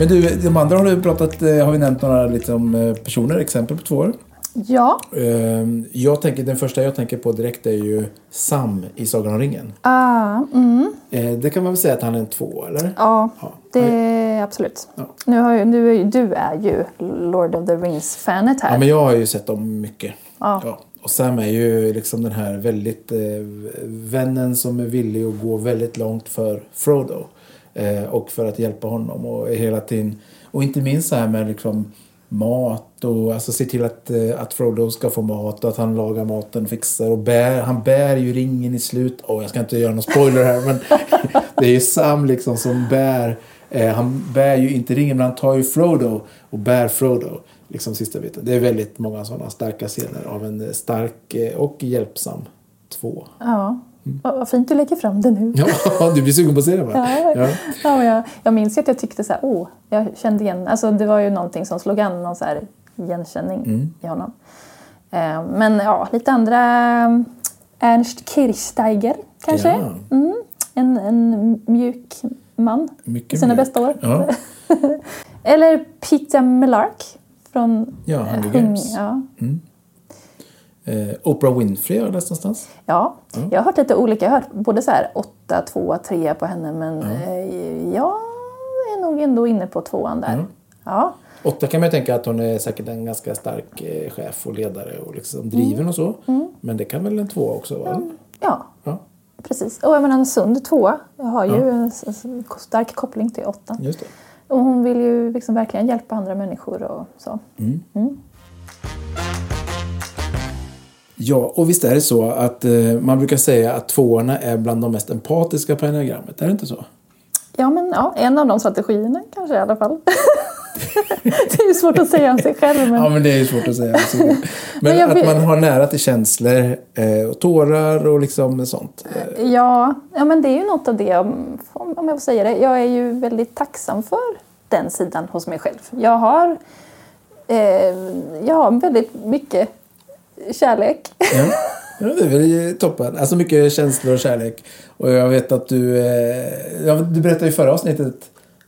S2: Men du, de andra har du pratat, eh, har vi nämnt några liksom, eh, personer, exempel på två år.
S1: Ja,
S2: Ehm, Jag tänker, den första jag tänker på direkt är ju Sam i Sagan om ringen.
S1: ah, mm,
S2: Eh, Det kan man väl säga att han är en två, eller?
S1: ja,
S2: Ja.
S1: det är absolut.
S2: Ja.
S1: Nu, har ju, nu är ju, du är ju Lord of the Rings-fanet här.
S2: Ja, men jag har ju sett dem mycket.
S1: Ja.
S2: Ja. och Sam är ju liksom den här väldigt eh, vännen som är villig att gå väldigt långt för Frodo. Eh, och för att hjälpa honom. Och hela tiden, och inte minst så här med liksom mat och alltså se till att, eh, att Frodo ska få mat och att han lagar maten, och fixar och bär. Han bär ju ringen i slut. Åh, Oh, jag ska inte göra någon spoiler här men <laughs> det är ju Sam liksom som bär. Eh, han bär ju inte ringen men han tar ju Frodo och bär Frodo. Liksom sista biten. Det är väldigt många sådana starka scener av en stark eh, och hjälpsam två.
S1: Ja. Mm. Vad fint du lägger fram det nu.
S2: Ja, <laughs> du blir sugen på att se det va?
S1: Ja, ja. ja jag, jag minns att jag tyckte så här, åh, jag kände igen, alltså det var ju någonting som slog an någon så här igenkänning mm. i honom. Eh, men ja, lite andra Ernst Kirchsteiger kanske. Ja. Mm, en, en mjuk man
S2: Mycket
S1: i sina
S2: mjuk.
S1: bästa år.
S2: Ja. <laughs>
S1: Eller Peter Mellark från
S2: Ja, Hunger
S1: Hung-
S2: Games.
S1: ja.
S2: Mm. Eh, Oprah Winfrey har jag läst någonstans.
S1: Ja,
S2: Ja.
S1: jag har hört lite olika. Jag har hört både så här 8, 2, 3 på henne men eh, jag är nog ändå inne på tvåan där.
S2: Ja.
S1: Ja.
S2: Åtta kan man ju tänka att hon är säkert en ganska stark eh, chef och ledare och liksom
S1: Mm.
S2: driven och så. Men det kan väl en tvåa också vara?
S1: ja,
S2: Ja,
S1: precis. Och jag menar en sund tvåa. Jag har ju en stark koppling till åttan.
S2: just det.
S1: Och hon vill ju liksom verkligen hjälpa andra människor och så.
S2: Ja, och visst är det så att eh, man brukar säga att tvåorna är bland de mest empatiska på enneagrammet. Är det inte så?
S1: Ja, men ja, en av de strategierna kanske i alla fall. <laughs> det är ju svårt att säga om sig själv. Men...
S2: Ja, men det är ju svårt att säga. alltså. <laughs> Men,
S1: Men jag
S2: att man har nära till känslor eh, och tårar och liksom sånt. Eh,
S1: Ja, ja, men det är ju något av det, om om jag får säga det. Jag är ju väldigt tacksam för den sidan hos mig själv. Jag har, eh, jag har väldigt mycket kärlek.
S2: Ja. Ja, det är väl toppen. Alltså mycket känslor och kärlek. Och jag vet att du... Eh, ja, du berättade i förra avsnittet,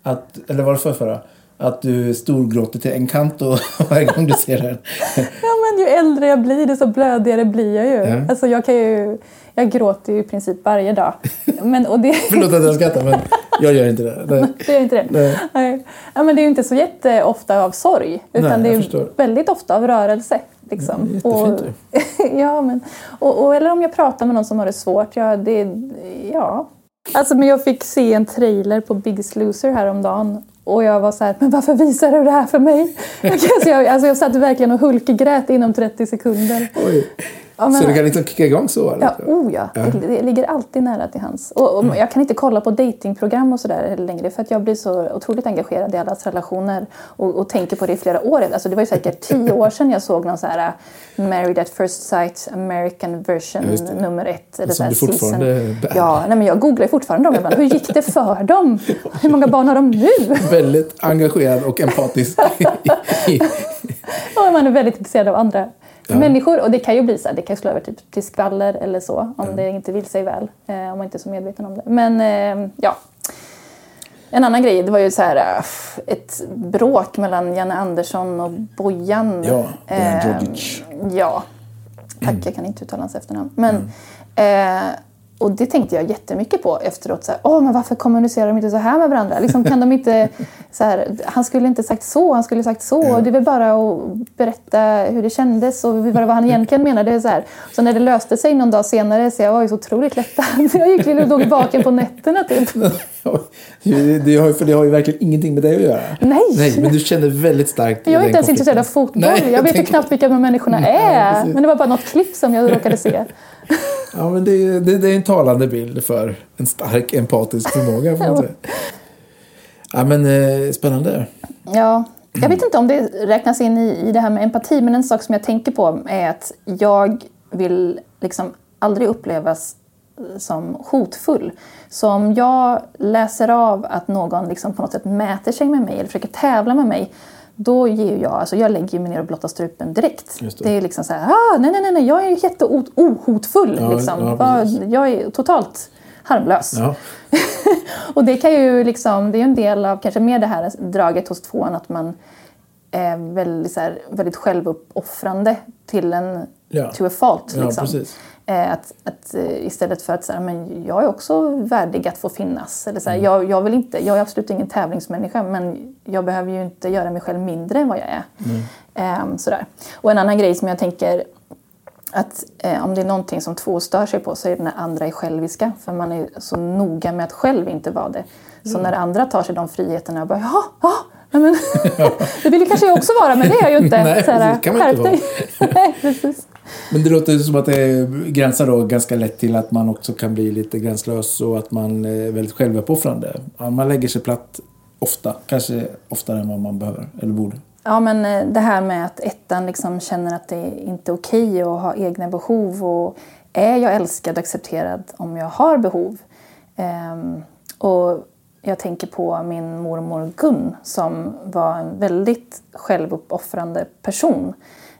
S2: att, eller var det för förra? Att du storgråter till Encanto <laughs> varje gång du ser den.
S1: Ja, men ju äldre jag blir, desto blödigare blir jag ju.
S2: Ja.
S1: Alltså, jag, kan ju jag gråter ju i princip varje dag. <laughs> Men, och det,
S2: Förlåt att jag skrattar men jag gör inte det. Nej. <laughs>
S1: det är inte det.
S2: Nej.
S1: Nej. Ja, men det är ju inte så jätteofta av sorg. Utan
S2: Nej,
S1: det är
S2: förstår.
S1: väldigt ofta av rörelse. Liksom.
S2: Ja, jättefint
S1: och, <laughs> ja, men, och, och, eller om jag pratar med någon som har det svårt. Ja, det, ja. Alltså, men jag fick se en trailer på Biggest Loser häromdagen. Och jag var så här, men varför visar du det här för mig? <laughs> alltså, jag, alltså, jag satt verkligen och hulkgrät inom 30 sekunder.
S2: Oj.
S1: Ja, men-
S2: Så du kan liksom kicka igång så? Eller?
S1: Ja, oh ja. Det, det ligger alltid nära till hands. Och, och jag kan inte kolla på datingprogram och sådär längre för att jag blir så otroligt engagerad i allas relationer och, och tänker på det i flera år. Alltså det var ju säkert tio år sedan jag såg någon så här uh, Married at first sight American version
S2: Ja, det.
S1: nummer ett. Eller
S2: Som
S1: så här
S2: du fortfarande bär.
S1: Ja, nej, men jag googlar fortfarande dem ibland. Hur gick det för dem? Hur många barn har de nu? <laughs>
S2: Väldigt engagerad och empatisk. <laughs>
S1: Och man är väldigt intresserad av andra
S2: Ja.
S1: människor. Och det kan ju bli så här, det kan slå över typ till skvaller eller så. Om det inte vill sig väl. Eh, om man inte är så medveten om det. Men eh, ja. En annan grej, det var ju så här eh, ett bråk mellan Janne Andersson och Bojan.
S2: Ja, Bojan
S1: Eh,
S2: Djordjic.
S1: Ja, tack. Jag kan inte uttala hans efternamn. Men, eh, och det tänkte jag jättemycket på efteråt. Så här, Åh, men varför kommunicerar de inte så här med varandra? Liksom, kan de inte, <laughs> så här, han skulle inte sagt så, han skulle sagt så. Det är väl bara att berätta hur det kändes och vad han egentligen menade. Så, här. så när det löste sig någon dag senare så jag var ju så otroligt lättad. <laughs> Jag gick och låg vaken på nätterna typ. <laughs>
S2: det, har, ju- för det har ju verkligen ingenting med dig att göra.
S1: Nej.
S2: Nej, men du känner väldigt starkt
S1: Jag är inte ens intresserad av fotboll.
S2: Nej,
S1: jag vet ju knappt vilka de människorna
S2: Nej,
S1: är.
S2: precis.
S1: Men det var bara något klipp som jag råkade se.
S2: Ja, men det, är- det, det är en talande bild för en stark empatisk förmåga. Får man säga. <laughs> Ja, men eh, spännande.
S1: Ja, jag vet inte om det räknas in i, i det här med empati, men en sak som jag tänker på är att jag vill liksom aldrig upplevas som hotfull. Så om jag läser av att någon liksom på något sätt mäter sig med mig eller försöker tävla med mig, då ger jag, alltså jag lägger mig ner och blottar strupen direkt.
S2: Det.
S1: Det. är liksom så här, ah, nej, nej, nej, jag är jätteohotfull.
S2: Ja,
S1: liksom.
S2: ja,
S1: jag är totalt harmlös.
S2: Ja. <laughs>
S1: och det kan ju liksom, det är en del av kanske mer det här draget hos tvåan att man är väldigt, så här, väldigt självuppoffrande till en
S2: Ja.
S1: to a fault.
S2: Ja,
S1: Liksom.
S2: precis.
S1: Eh, Att, att, eh, istället för att säga men jag är också värdig att få finnas. Eller så här,
S2: Mm.
S1: jag, jag, vill inte, jag är absolut ingen tävlingsmänniska men jag behöver ju inte göra mig själv mindre än vad jag är.
S2: Mm.
S1: Ehm, sådär. Och en annan grej som jag tänker att eh, om det är någonting som två stör sig på så är det när andra är själviska. För man är så noga med att själv inte vara det. Så när andra tar sig de friheterna och bara ja, ja, men, <laughs> det vill ju kanske jag också vara men det är jag ju inte.
S2: Nej,
S1: så här,
S2: det kan man inte
S1: dig. <laughs> Nej, precis.
S2: Men det låter som att det gränsar då ganska lätt till att man också kan bli lite gränslös och att man är väldigt självuppoffrande. Man lägger sig platt ofta, kanske oftare än vad man behöver eller borde.
S1: Ja, men eh, det här med att ettan liksom känner att det inte är okej att ha egna behov och är jag älskad och accepterad om jag har behov? Ehm, och jag tänker på min mormor Gun som var en väldigt självuppoffrande person.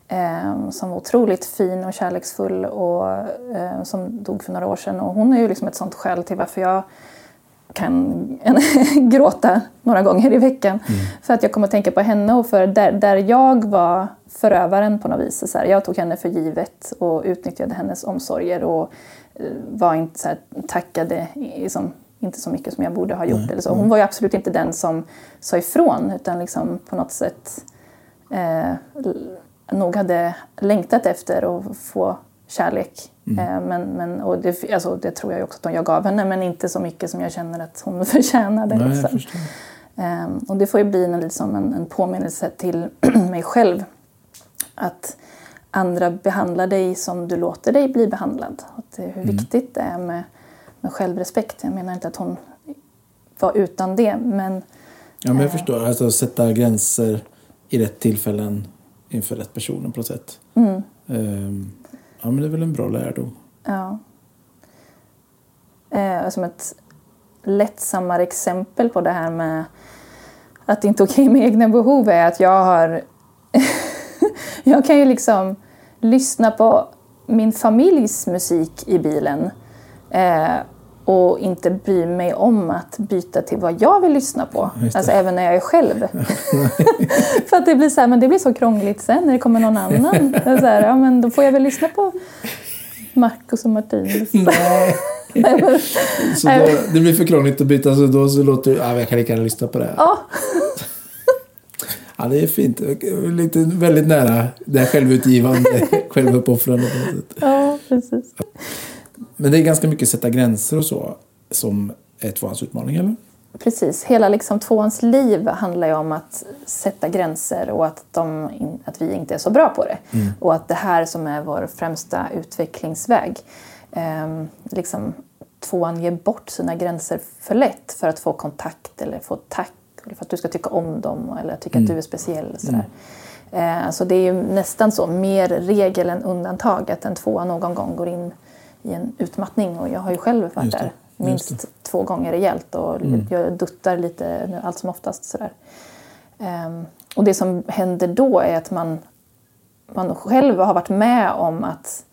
S1: ehm, som var otroligt fin och kärleksfull och eh, som dog för några år sedan. Och hon är ju liksom ett sånt skäl till varför jag kan <laughs> gråta några gånger i veckan. För att jag kommer att tänka på henne och för där, där jag var förövaren på något vis. Så här, jag tog henne för givet och utnyttjade hennes omsorger och eh, var inte så här, tackade i- som, inte så mycket som jag borde ha gjort. Eller så. Hon var ju absolut inte den som sa ifrån utan liksom på något sätt eh, nog hade längtat efter att få kärlek. Eh, men, men, och det, alltså, det tror jag också att jag gav henne, men inte så mycket som jag känner att hon <laughs> förtjänade.
S2: Nej,
S1: liksom. Ehm, och det får ju bli en, liksom en, en påminnelse till <clears throat> mig själv. Att andra behandlar dig som du låter dig bli behandlad. Att det, hur viktigt det är med, med självrespekt. Jag menar inte att hon var utan det, men
S2: Ja, men jag förstår. Alltså sätta gränser i rätt tillfällen inför rätt personer på något sätt. Ehm, ja, men det är väl en bra lärdom.
S1: Ja. Eh, som ett lättsammare exempel på det här med att det inte är okej med egna behov är att jag har... <laughs> jag kan ju liksom lyssna på min familjs musik i bilen eh, och inte bry mig om att byta till vad jag vill lyssna på. Alltså även när jag är själv. <laughs> För att det blir så här, men det blir så krångligt sen när det kommer någon annan. Så här, ja, men då får jag väl lyssna på Marcus och Martinus. <laughs>
S2: Nej.
S1: Nej, <laughs> men-
S2: Så då, det blir för krångligt att byta så då så låter det, ja, jag kan lika gärna lyssna på det här.
S1: Ja,
S2: Ja, det är fint. Lite, väldigt nära det här självutgivande, självuppoffrande
S1: ja, precis.
S2: Men det är ganska mycket sätta gränser och så som är tvåans utmaning, eller?
S1: Precis. Hela liksom tvåans liv handlar ju om att sätta gränser och att, de, att vi inte är så bra på det. Och att det här som är vår främsta utvecklingsväg. Ehm, liksom, tvåan ger bort sina gränser för lätt för att få kontakt eller få tack eller för att du ska tycka om dem eller tycka att du är speciell. Sådär. Eh, så det är ju nästan så, mer regel än undantag att en tvåa någon gång går in i en utmattning och jag har ju själv varit där minst två gånger rejält och jag duttar lite nu allt som oftast. Sådär. Ehm, och det som händer då är att man, man själv har varit med om att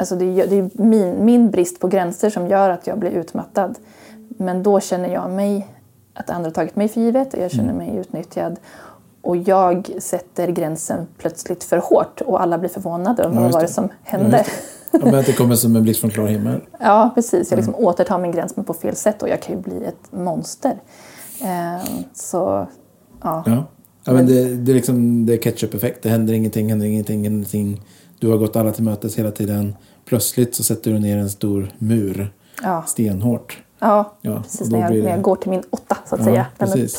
S1: Alltså det är, det är min, min brist på gränser som gör att jag blir utmattad. Men då känner jag mig, att andra har tagit mig för givet och jag känner mig utnyttjad. Och jag sätter gränsen plötsligt för hårt och alla blir förvånade vad var det som hände.
S2: Just Ja, men att det kommer som en blixt från klar himmel.
S1: Ja, precis. Jag liksom återtar min gräns men på fel sätt och jag kan ju bli ett monster. Ehm, så, ja.
S2: Ja. Ja, men det, det är liksom det är ketchup-effekt. Det händer ingenting, händer ingenting, ingenting. Du har gått alla till mötes hela tiden. Plötsligt så sätter du ner en stor mur.
S1: Ja.
S2: Stenhårt.
S1: Ja,
S2: Ja,
S1: precis. När jag,
S2: det-
S1: när jag går till min åtta, så att
S2: Ja,
S1: säga. Den med
S2: precis.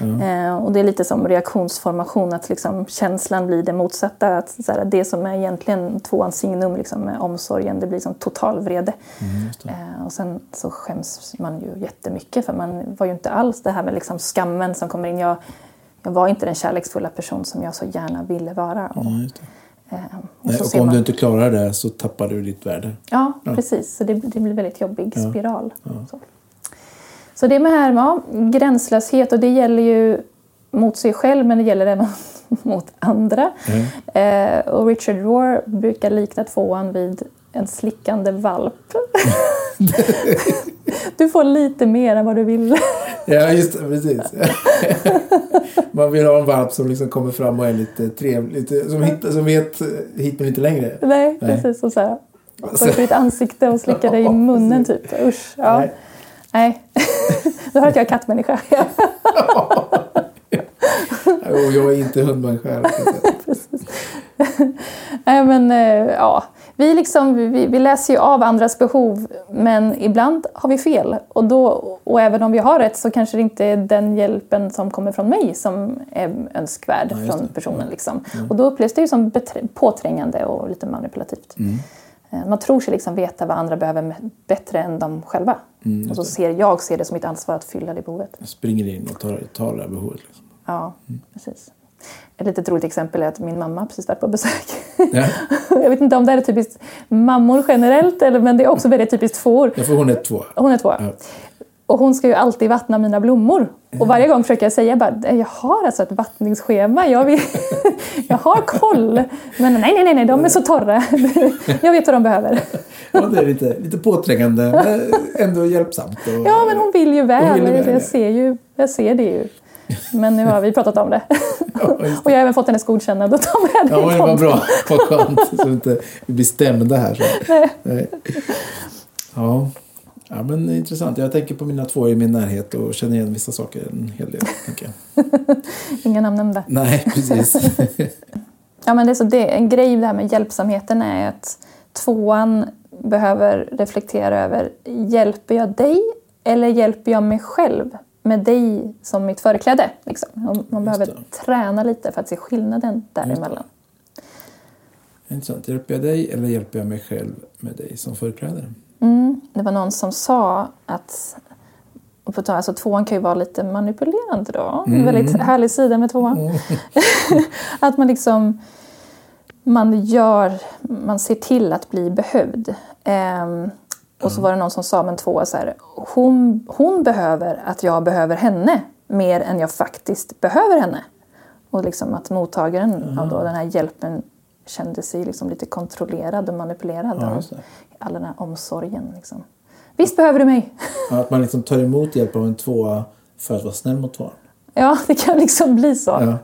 S1: Eh, och det är lite som reaktionsformation, att liksom känslan blir det motsatta. Att, så här, det som är egentligen tvåans signum, liksom, med omsorgen, det blir som total vrede.
S2: Mm.
S1: Eh, och sen så skäms man ju jättemycket, för man var ju inte alls det här med liksom skammen som kommer in. Jag, jag var inte den kärleksfulla person som jag så gärna ville vara. Och,
S2: Ja,
S1: eh, och
S2: Nej, och om
S1: man-
S2: du inte klarar det så tappar du ditt värde.
S1: Ja,
S2: Ja.
S1: precis. Så det, det blir väldigt jobbig
S2: Ja.
S1: spiral. Så. det med här ja, gränslöshet och det gäller ju mot sig själv men det gäller även <laughs> mot andra. Eh, och Richard Rohr brukar likna tvåan vid en slickande valp. <laughs> du får lite mer än vad du vill. <laughs>
S2: Ja, just det. Precis. Man vill ha en valp som liksom kommer fram och är lite trevlig. Lite, som, hit, som vet hit men inte längre.
S1: Nej,
S2: Nej.
S1: precis. Och så här, går upp i ditt ansikte och slickar dig i munnen typ. Usch. Ja.
S2: Nej.
S1: Nej. Du hör att jag är kattmänniska.
S2: Och jag är inte hundmänniska. <laughs>
S1: Nej, men, eh, ja. vi, liksom, vi, vi läser ju av andras behov men ibland har vi fel. Och, då, och även om vi har rätt så kanske det inte är den hjälpen som kommer från mig som är önskvärd
S2: Ja,
S1: från personen. Liksom. Och då upplevs det ju som påträngande och lite manipulativt.
S2: Mm.
S1: Eh, Man tror sig liksom veta vad andra behöver bättre än de själva.
S2: Mm,
S1: och så ser jag ser det som mitt ansvar att fylla det behovet.
S2: Jag springer in och tar, tar det här behovet. Liksom.
S1: Ja, precis. Ett litet roligt exempel är att min mamma precis varit på besök.
S2: Ja. <laughs>
S1: Jag vet inte om det här är typiskt mammor generellt, eller, men det är också väldigt typiskt tvåor.
S2: Ja, för hon är två.
S1: Hon är två.
S2: Ja.
S1: Och hon ska ju alltid vattna mina blommor. Och varje gång försöker jag säga bara, jag har alltså ett vattningsschema, jag, vill, <laughs> jag har koll. Men nej, nej, nej, nej, de är så torra. <laughs> Jag vet vad de behöver. <laughs>
S2: Ja, det är lite, lite påträngande men ändå hjälpsamt. Och,
S1: Ja, men hon vill ju väl.
S2: Vill väl, ja.
S1: jag, ser ju, jag ser det ju. Men nu har vi pratat om det.
S2: Ja,
S1: Och jag har även fått hennes godkännande att ta med det
S2: Ja, det var bra. Vad skönt. Så vi inte blir stämda här. Så. Nej. Ja. Ja, men intressant. Jag tänker på mina två i min närhet och känner igen vissa saker en hel del. <laughs> Tänker.
S1: Inga namn nämnda.
S2: Nej, precis. <laughs>
S1: Ja, men det är så det, en grej det här med hjälpsamheten är att tvåan behöver reflektera över hjälper jag dig eller hjälper jag mig själv med dig som mitt förkläde? Liksom. Och Man behöver träna lite för att se skillnaden däremellan.
S2: Intressant. Hjälper jag dig eller hjälper jag mig själv med dig som förkläde?
S1: Mm. Det var någon som sa att och på alltså, tvåan kan ju vara lite manipulerande då. En väldigt härlig sida med tvåan. <laughs> att man liksom man gör, man ser till att bli behövd. Ehm, och så var det någon som sa med en tvåa så här, hon, hon behöver att jag behöver henne mer än jag faktiskt behöver henne. Och liksom att mottagaren av då den här hjälpen kände sig liksom lite kontrollerad och manipulerad
S2: Ja,
S1: av all den här omsorgen. Liksom. Visst behöver du mig?
S2: Ja, Att man liksom tar emot hjälp av en tvåa för att vara snäll mot tvåan.
S1: Ja, det kan liksom bli så.
S2: Ja.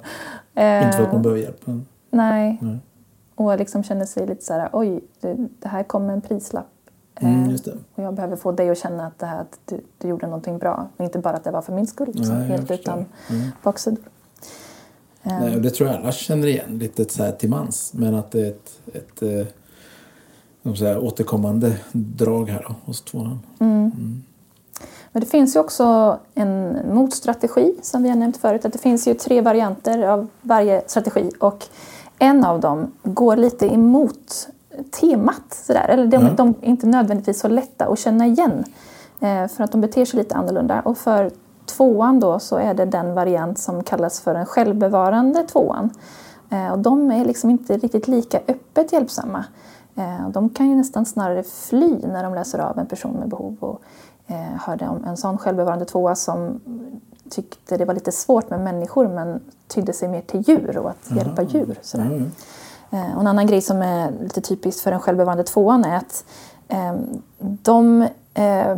S1: Eh,
S2: Inte för att man behöver hjälp. Men...
S1: Nej.
S2: Nej.
S1: Och liksom känner sig lite så här, oj, det, här kommer en prislapp.
S2: Mm,
S1: Eh,
S2: just det.
S1: Och jag behöver få dig att känna att, det här, att du, du gjorde någonting bra. Och inte bara att det var för min skull, liksom,
S2: Nej,
S1: helt utan
S2: Mm.
S1: baksidor. Eh,
S2: Nej, och det tror jag alla känner igen lite så här till mans. Men att det är ett, ett de så här, återkommande drag här då, hos tvåan.
S1: Men det finns ju också en motstrategi som vi har nämnt förut. Att det finns ju tre varianter av varje strategi och en av dem går lite emot temat. Sådär. Eller de,
S2: Ja.
S1: de är inte nödvändigtvis så lätta att känna igen eh, för att de beter sig lite annorlunda. Och för tvåan då så är det den variant som kallas för den självbevarande tvåan. Eh, och de är liksom inte riktigt lika öppet hjälpsamma. Eh, de kan ju nästan snarare fly när de läser av en person med behov. Och, eh, hörde om en sån självbevarande tvåa som tyckte det var lite svårt med människor men tydde sig mer till djur och att hjälpa djur. Sådär. Eh, och en annan grej som är lite typiskt för den självbevarande tvåan är att de, eh,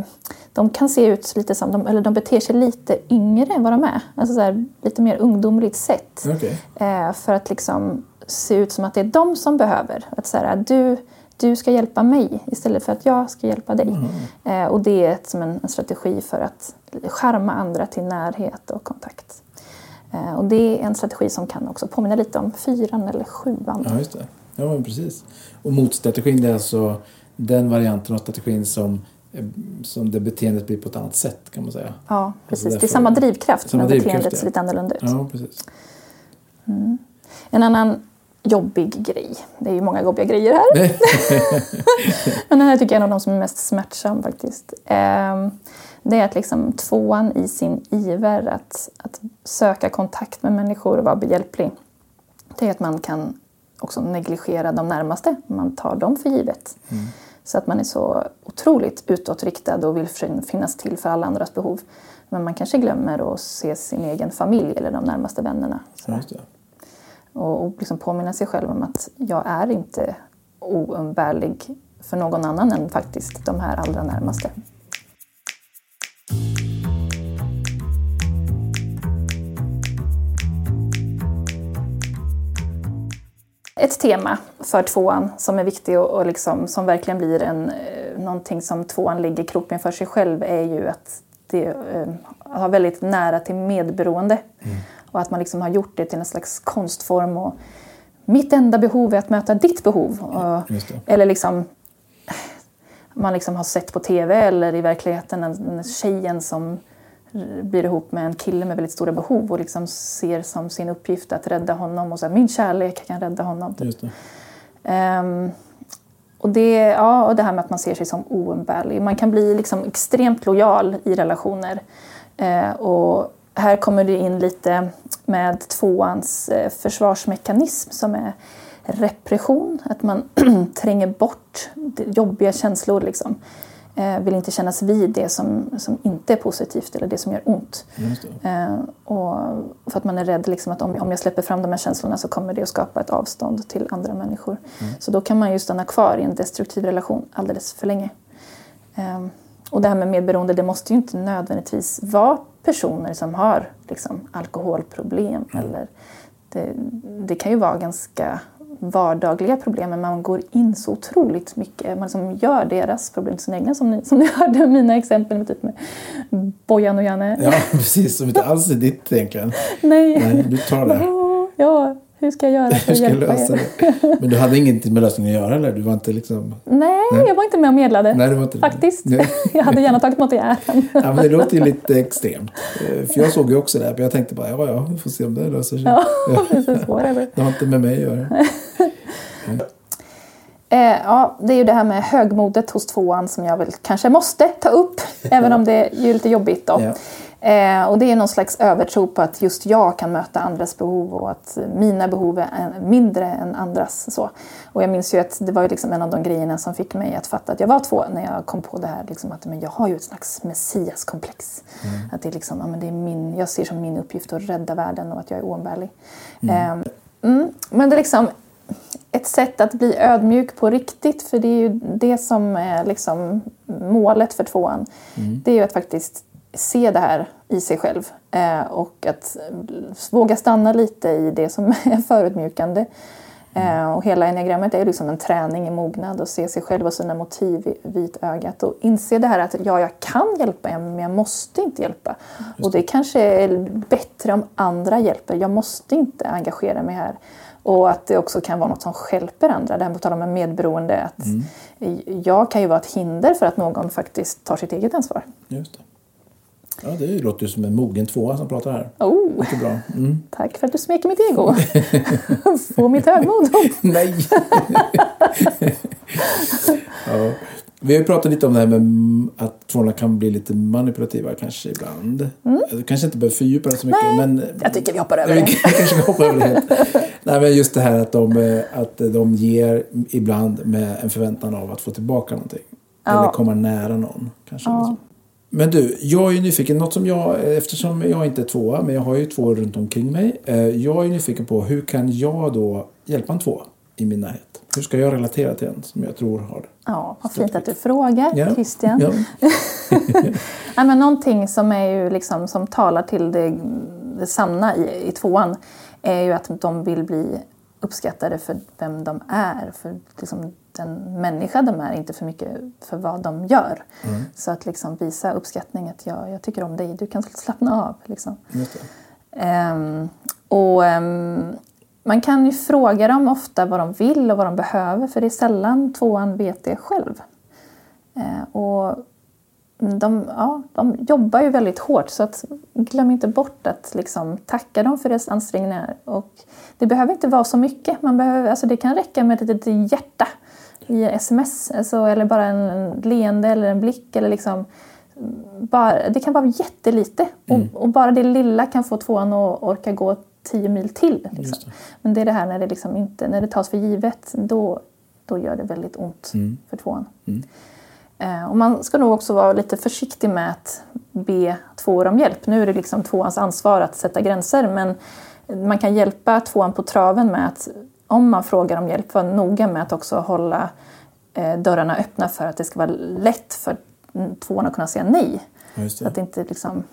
S1: de kan se ut lite som, de, eller de beter sig lite yngre än vad de är. Alltså så här, lite mer ungdomligt sett.
S2: Okej.
S1: Eh, för att liksom se ut som att det är de som behöver. Att så här, du, du ska hjälpa mig istället för att jag ska hjälpa dig. Eh, och det är ett, som en, en strategi för att skärma andra till närhet och kontakt. Eh, och det är en strategi som kan också påminna lite om fyran eller sjuan.
S2: Ja, just det. Ja, precis. Och motstrategin det är alltså den varianten av strategin som, som det beteendet blir på ett annat sätt kan man säga.
S1: Ja, precis.
S2: därför-
S1: det är samma drivkraft
S2: Samma
S1: men
S2: drivkraft,
S1: beteendet
S2: ja.
S1: ser lite annorlunda ut.
S2: Ja, precis.
S1: En annan jobbig grej, det är ju många jobbiga grejer här, <laughs> men den här tycker jag är en av de som är mest smärtsam faktiskt. Ehm, Det är att liksom tvåan i sin iver att, att söka kontakt med människor och vara behjälplig, det är att man kan också negligera de närmaste. Man tar dem för givet. Så att man är så otroligt utåtriktad och vill fin- finnas till för alla andras behov. Men man kanske glömmer att se sin egen familj eller de närmaste vännerna. Och, och liksom påminna sig själv om att jag är inte oumbärlig för någon annan än faktiskt de här allra närmaste. Ett tema för tvåan som är viktigt och, och liksom, som verkligen blir en, eh, någonting som tvåan lägger krokben för sig själv är ju att det eh, har väldigt nära till medberoende. Och att man liksom har gjort det till en slags konstform och mitt enda behov är att möta ditt behov. Och,
S2: det.
S1: eller liksom man liksom har sett på tv eller i verkligheten en, en tjejen som blir ihop med en kille med väldigt stora behov och liksom ser som sin uppgift att rädda honom och så här, min kärlek kan rädda honom. Typ.
S2: Det.
S1: Ehm, och, det, ja, och det här med att man ser sig som oumbärlig. Man kan bli liksom extremt lojal i relationer. Eh, och här kommer det in lite med tvåans eh, försvarsmekanism som är repression. Att man <clears throat> tränger bort jobbiga känslor. Liksom. Eh, vill inte kännas vid det som, som inte är positivt eller det som gör ont. Eh, och för att man är rädd liksom att om, om jag släpper fram de här känslorna så kommer det att skapa ett avstånd till andra människor. Så då kan man ju stanna kvar i en destruktiv relation alldeles för länge. Eh, och det här med medberoende, det måste ju inte nödvändigtvis vara personer som har liksom, alkoholproblem. Eller det, det kan ju vara ganska vardagliga problem men man går in så otroligt mycket. Man liksom gör deras problem till sina egna som ni, som ni <laughs> hörde mina exempel med, typ med Bojan och Janne.
S2: Ja, precis. Som inte alls är ditt egentligen.
S1: Nej.
S2: Nej, du tar det.
S1: Ja, hur ska jag göra för att hjälpa
S2: lösa
S1: er?
S2: det? Men du hade ingenting med lösningen att göra eller? Du var inte liksom...
S1: Nej, jag var inte med och medlade.
S2: Nej, det var inte.
S1: Faktiskt.
S2: Nej.
S1: jag hade gärna tagit något i ären.
S2: Ja, men det låter ju lite extremt. Eh, För jag såg ju också det här, men jag tänkte bara, ja, ja, vi får se om det löser sig.
S1: Ja, <laughs> precis. Whatever.
S2: Det har inte med mig att göra.
S1: Eh, ja, det är ju det här med högmodet hos tvåan som jag väl kanske måste ta upp, även om det är lite jobbigt. Då.
S2: Ja.
S1: Eh, och det är någon slags övertro på att just jag kan möta andras behov och att mina behov är mindre än andras. Så. Och jag minns ju att det var ju liksom en av de grejerna som fick mig att fatta att jag var två när jag kom på det här. Liksom att men jag har ju ett slags messiaskomplex. Att det är liksom, ja, men det är min, jag ser som min uppgift att rädda världen och att jag är oumbärlig. Eh, mm, men det är liksom ett sätt att bli ödmjuk på riktigt, för det är ju det som är liksom målet för tvåan. Det är ju att faktiskt se det här i sig själv eh, och att våga stanna lite i det som <laughs> är förutmjukande. Eh, och hela enneagrammet är liksom en träning i mognad och se sig själv och sina motiv i vitögat och inse det här att ja, jag kan hjälpa men jag måste inte hjälpa. Och det kanske är bättre om andra hjälper. Jag måste inte engagera mig här. Och att det också kan vara något som stjälper andra. Det här med att tala med medberoende. Att Jag kan ju vara ett hinder för att någon faktiskt tar sitt eget ansvar.
S2: Just det. Ja, det låter ju som en mogen tvåa som pratar här.
S1: Oh,
S2: Mycket bra. Mm.
S1: tack för att du smeker mitt ego. <laughs> Få mitt högmod.
S2: Nej! <laughs> ja. Vi har ju pratat lite om det här med att tvåorna kan bli lite manipulativa kanske ibland. Mm. Kanske inte behöver fördjupa det så mycket.
S1: Nej,
S2: men,
S1: jag tycker vi hoppar över
S2: vi
S1: det. <laughs>
S2: kanske hoppar över det helt. Nej, men just det här att de, att de ger ibland med en förväntan av att få tillbaka någonting.
S1: Ja.
S2: Eller komma nära någon. Kanske.
S1: Ja.
S2: Men du, jag är ju nyfiken. Något som jag, eftersom jag inte är tvåa, men jag har ju två runt omkring mig. eh, Jag är nyfiken på hur kan jag då hjälpa en tvåa i min närhet? Hur ska jag relatera till en som jag tror har det?
S1: Ja, vad fint att du frågar,
S2: Ja.
S1: Christian.
S2: Ja. <laughs>
S1: Nej, men någonting som, är ju liksom, som talar till det, det sanna i, i tvåan är ju att de vill bli uppskattade för vem de är. För liksom, den människa de är, inte för mycket för vad de gör. Så att liksom visa uppskattning, att jag, jag tycker om dig, du kan slappna av. Liksom. Ehm, och ehm, man kan ju fråga dem ofta vad de vill och vad de behöver för det är sällan tvåan vet det själv. Ehm, och de, ja, de jobbar ju väldigt hårt så att glöm inte bort att liksom tacka dem för deras ansträngningar. Och det behöver inte vara så mycket. Man behöver, alltså det kan räcka med ett litet hjärta i sms alltså, eller bara en, en leende eller en blick. Eller liksom, bara, det kan vara jättelite och, och bara det lilla kan få tvåan att orka gå tio mil till. Liksom.
S2: Det.
S1: Men det är det här när det, liksom inte, när det tas för givet, då, då gör det väldigt ont för tvåan. Eh, och man ska nog också vara lite försiktig med att be tvåor om hjälp. Nu är det liksom tvåans ansvar att sätta gränser men man kan hjälpa tvåan på traven med att om man frågar om hjälp, vara noga med att också hålla eh, dörrarna öppna för att det ska vara lätt för tvåan att kunna säga nej. Så att det inte liksom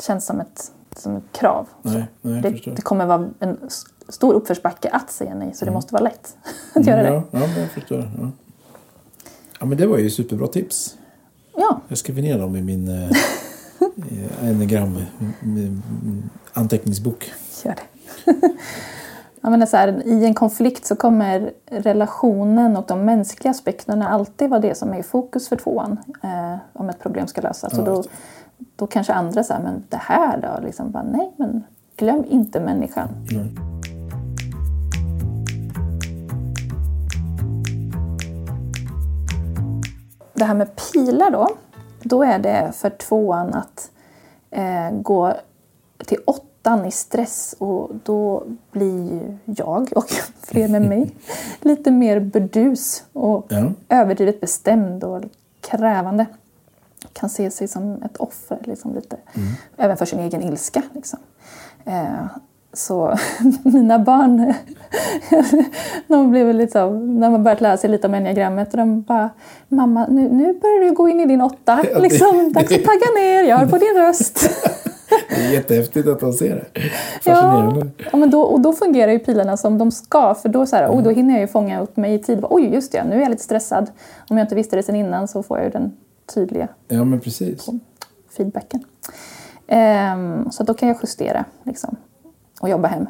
S1: känns som ett, som ett krav.
S2: Nej, nej,
S1: det, det kommer vara en stor uppförsbacke att säga nej, så det måste vara lätt <laughs> att göra
S2: Mm,
S1: det.
S2: Ja, ja, jag förstår. Ja. ja, men det var ju superbra tips.
S1: Ja,
S2: Jag skriver ner dem i min eh, eh, enagram mm, mm, anteckningsbok.
S1: gör det. <laughs> Jag menar så här, I en konflikt så kommer relationen och de mänskliga aspekterna alltid vara det som är i fokus för tvåan eh, om ett problem ska lösas.
S2: Ja,
S1: då, då kanske andra säger, men det här då? Liksom bara, nej, men glöm inte människan. Det här med pilar då, då är det för tvåan att eh, gå till åttan i stress och då blir jag och <laughs> fler med mig <laughs> lite mer burdus och
S2: Ja.
S1: överdrivet bestämd och krävande. Kan se sig som ett offer, liksom lite. även för sin egen ilska. Liksom. Eh, så <laughs> mina barn, de blev liksom, när man börjat lära sig lite om enneagrammet, och de bara Mamma, nu, nu börjar du gå in i din åtta. Liksom, dags att tagga ner, jag hör på din röst.
S2: Det är jättehäftigt att de ser det.
S1: Ja,
S2: Fascinerande.
S1: ja men då, och då fungerar ju pilarna som de ska. För då, så här, oh, då hinner jag ju fånga upp mig i tid. Oj, just det, nu är jag lite stressad. Om jag inte visste det sen innan så får jag ju den tydliga
S2: Ja, men precis.
S1: feedbacken. Ehm, så då kan jag justera liksom, och jobba hem.